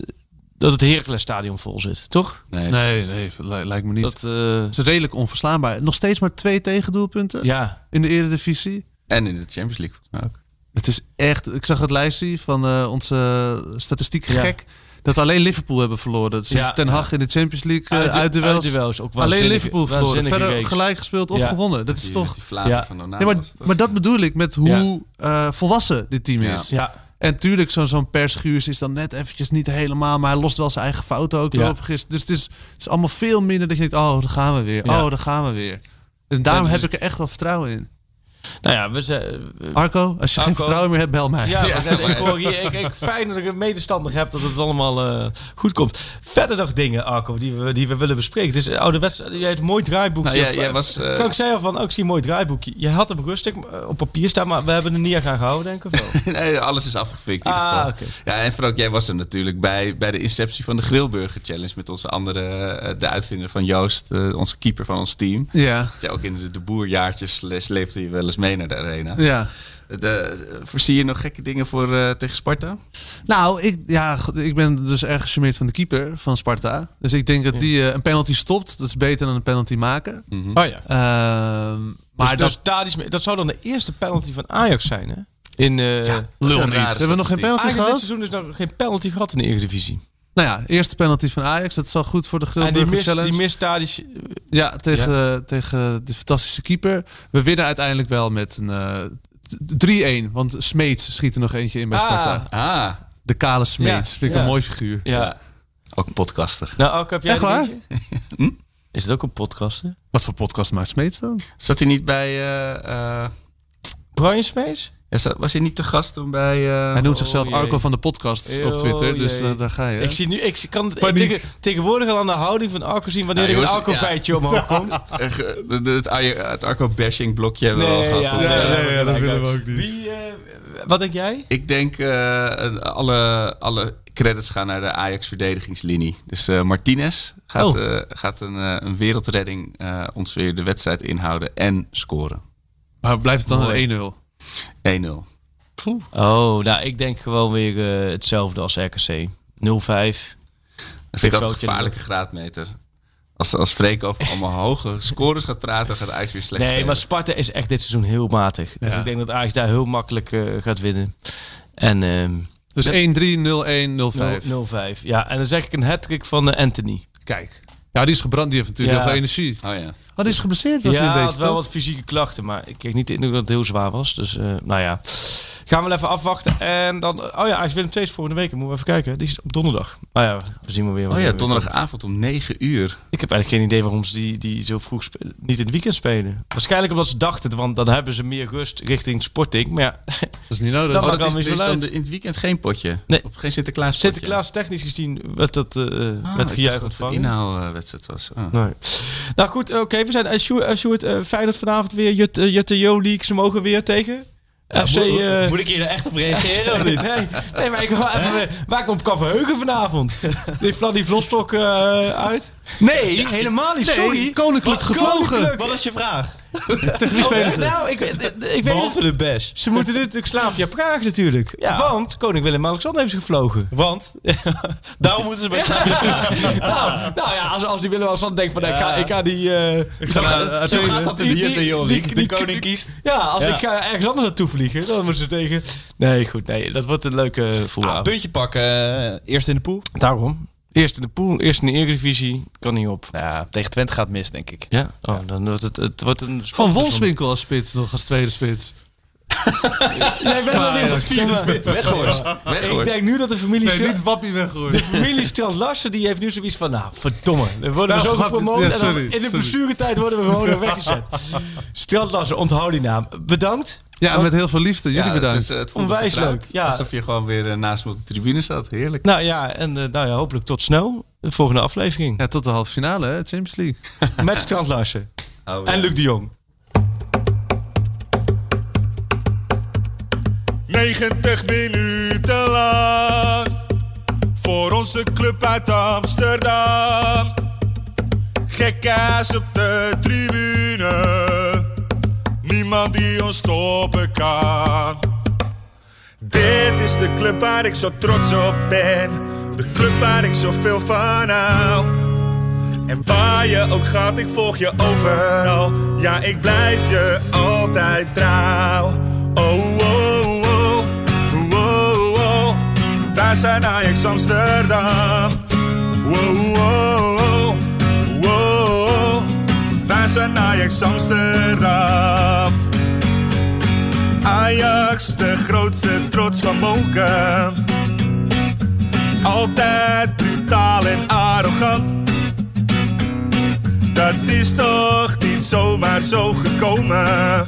dat het Heracles stadion vol zit, toch? Nee, Nee, nee, li- lijkt me niet. Dat, eh, Het is redelijk onverslaanbaar. Nog steeds maar twee tegendoelpunten ja, in de Eredivisie. En in de Champions League volgens mij ook. Het is echt... Ik zag het lijstje van eh, onze statistiek Ja. Dat we alleen Liverpool hebben verloren. Sinds Ja, Ten Hag in de Champions League uh, uit de uit de Wels. Ook Alleen Liverpool verloren. Verder reeks. gelijk gespeeld of Ja. gewonnen. Dat is Die, toch... Ja. van Onana Nee, maar, maar dat bedoel ik met hoe Ja. eh, volwassen dit team is. Ja, En tuurlijk, zo'n zo'n is dan net eventjes niet helemaal... maar hij lost wel zijn eigen fouten ook Ja. op gisteren. Dus het is, het is allemaal veel minder dat je denkt... oh, daar gaan we weer. Ja. Oh, daar gaan we weer. En daarom Ja, dus- heb ik er echt wel vertrouwen in. Nou ja, we zijn... Arco, als je geen vertrouwen meer hebt, bel mij. Ja, zijn- ik, hoor hier, ik, ik, fijn dat ik een medestander heb, dat het allemaal eh, goed komt. Verder nog dingen, Arco, die we, die we willen bespreken. Het is een ouderwets, jij hebt een mooi draaiboekje. Nou, jij, Of, jij eh, was... eh, Frank zei al van, oh, ik zie een mooi draaiboekje. Je had hem rustig eh, op papier staan, maar we hebben er niet aan gaan gehouden, denk ik of nee, alles is afgefikt in ieder Ah, geval. oké. Ja, en Frank, jij was er natuurlijk bij, bij de inceptie van de Grillburger Challenge... met onze andere, eh, de uitvinder van Joost, eh, onze keeper van ons team. Ja. Ja, ook in de, de boerjaartjes sleepte je wel eens mee naar de arena. ja. De, voorzie je nog gekke dingen voor, eh, tegen Sparta? Nou, ik, ja, goed, ik ben dus erg gecharmeerd van de keeper van Sparta. Dus ik denk dat die eh, een penalty stopt. Dat is beter dan een penalty maken. Mhm. Oh ja. Ehm, Maar maar dat, dat, dat, is, dat zou dan de eerste penalty van Ajax zijn, hè? In, eh lul niet. Hebben we nog geen penalty Eigenlijk dit gehad? seizoen is nog geen penalty gehad in de Eredivisie. Nou ja, eerste penalty van Ajax. Dat is al goed voor de En die Grilburger mist, Challenge. die mist daar die, Ja, tegen, tegen de fantastische keeper. We winnen uiteindelijk wel met een eh, 3-1. Want Smeets schiet er nog eentje in bij Ah. Sparta. Ah, De kale Smeets. Ja, Vind ik ja. een mooi figuur. Ja. ook een podcaster. Nou, Alke, heb jij Echt een waar? liedje? Is het ook een podcast, hè? Wat voor podcast maakt Smeets dan? Zat hij niet bij... eh, eh, Brian Space? Ja, was hij niet te gast toen bij... eh, Hij noemt oh zichzelf jee. Arco van de podcast Oh op Twitter. Dus jee. daar, ga je. Ik zie nu, ik kan tegen, tegenwoordig al aan de houding van Arco zien wanneer Ja, er een Arco-feitje omhoog komt. eh, ge- de- de- het, het Arco-bashing blokje hebben we al gehad. ja, volgens ja, mij. ja, ja, dat willen we ook niet. Wie, eh, wat denk jij? Ik denk eh, alle, alle credits gaan naar de Ajax-verdedigingslinie. Dus eh, Martinez gaat, Oh. eh, gaat een, eh, een wereldredding eh, ons weer de wedstrijd inhouden en scoren. 1-0. Maar blijft het dan een 1-0? Oh, nou, ik denk gewoon weer eh, hetzelfde als RKC. 0-5. Dat vind ik ook een gevaarlijke graadmeter. Als, als Freek over allemaal hoge scores gaat praten, gaat Ajax weer slecht Nee, spelen. maar Sparta is echt dit seizoen heel matig. Dus Ja. ik denk dat Ajax daar heel makkelijk eh, gaat winnen. En ehm Dus Ja. 1-3, 0-1, 0-5. 0-5. Ja, en dan zeg ik een hat van eh, Anthony. Kijk. Ja, die is gebrand. Die heeft natuurlijk Ja. heel veel energie. Oh ja. Oh, die is geblesseerd was hij ja, een had beetje, wel toch? wat fysieke klachten, maar ik kreeg niet de indruk dat het heel zwaar was. Dus, eh, nou ja. Gaan we wel even afwachten. En dan, oh ja, Ajax Willem II is volgende week. Moeten we even kijken. Die is op donderdag. Nou ja, we zien we weer. Oh ja, donderdagavond om 9 uur. Ik heb eigenlijk geen idee waarom ze die, die zo vroeg spe- niet in het weekend spelen. Waarschijnlijk omdat ze dachten, want dan hebben ze meer rust richting sporting. Maar ja, Dat is niet nodig. Dat Oh, is, is zo dan de- in het weekend geen potje? Nee. Of geen Sinterklaas Sinterklaas technisch gezien werd dat eh Ah, met gejuich Het ontvangen. inhaalwedstrijd was. Oh. Nee. Nou goed, oké. We zijn uh, Sjoerd, uh, Sjoerd uh, Feyenoord vanavond weer. Jut, uh, Jutte Jo League, ze mogen weer tegen. FC, moet, eh, moet ik hier nou echt op reageren of nee, niet? nee, nee, maar ik wil even waar ik me op kan verheugen vanavond. Die Vladdy Vlostok uit. Nee, helemaal niet. Sorry. Nee, koninklijk gevlogen. Koninklijk. Wat is je vraag? Tegen wie spelen ze? Nou, ik, ik, ik weet Behalve de best. Ze moeten nu natuurlijk Slavia Praag natuurlijk. Ja. Want koning Willem-Alexander heeft ze gevlogen. Want daarom moeten ze bij Slavia nou, nou ja, als, als die Willem-Alexander denkt van ik, ga, ik ga die... eh, Zo gaat, zo gaat dat in de Jutte koning kiest. Ja, als Ja. ik ga ergens anders naartoe vliegen, dan moeten ze tegen... Nee, goed, nee, dat wordt een leuke Ah, voetbal. puntje pakken. eh, eerst in de pool. Daarom. Eerst in de pool, eerst in de Eredivisie, kan niet op. Ja, tegen Twente gaat mis, denk ik. Ja, oh, dan wordt het, het wordt een... Van Wolfswinkel als spits, nog als tweede spits. Jij bent niet als vierde spits. Weghorst. Ik denk nu dat de familie... Stra- Wappie weggooien. de familie Strand Larsen die heeft nu zoiets van, nou verdomme, we worden Nou, we zo grapje. gepromoot Ja, en dan in de blessuretijd worden we gewoon weggezet. Strand Larsen, onthoud die naam. Bedankt. Ja, met heel veel liefde. Jullie Ja, bedankt. Het, is, eh, het Onwijs leuk, ja. Alsof je gewoon weer eh, naast me op de tribune zat. Heerlijk. Nou ja, en eh, nou ja, hopelijk tot snel. De volgende aflevering. Ja, tot de halve finale, hè? Champions League. Met Strand Larsen. Oh, ja. En Luc de Jong. 90 minuten lang. voor onze club uit Amsterdam. Gekkaas op de tribune, niemand die ons stoppen kan. Dit is de club waar ik zo trots op ben, de club waar ik zoveel van hou. En waar je ook gaat, ik volg je overal. Ja, ik blijf je altijd trouw. Oh, oh, oh, oh, oh, oh. Wij zijn Ajax Amsterdam. Wij zijn Ajax Amsterdam. Ajax, de grootste trots van Monken. Altijd brutaal en arrogant. Dat is toch niet zomaar zo gekomen.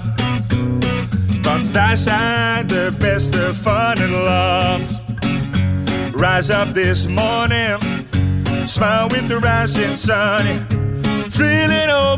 Want wij zijn de beste van het land. Rise up this morning, smile with the rising sun. Three little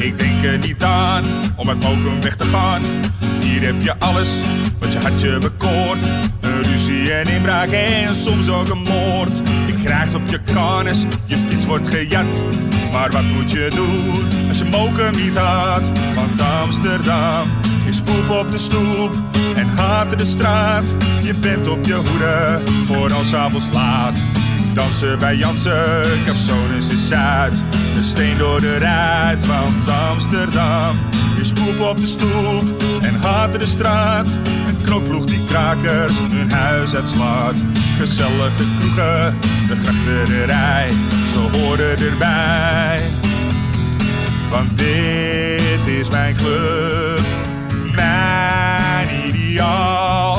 Ik denk er niet aan om uit Mokum weg te gaan. Hier heb je alles wat je hartje bekoort. Een ruzie en inbraak en soms ook een moord. Je krijgt op je karnes, je fiets wordt gejat. Maar wat moet je doen als je Mokum niet had? Want Amsterdam is poep op de stoep en haat de straat. Je bent op je hoede voor als avonds laat. Dansen bij Jansen, Capsones is Zuid. Een steen door de ruit, want Amsterdam is poep op de stoep en in de straat. Een knokploeg die krakers hun huis uitslaat. Gezellige kroegen, de grachterij, ze horen erbij. Want dit is mijn club, mijn ideaal.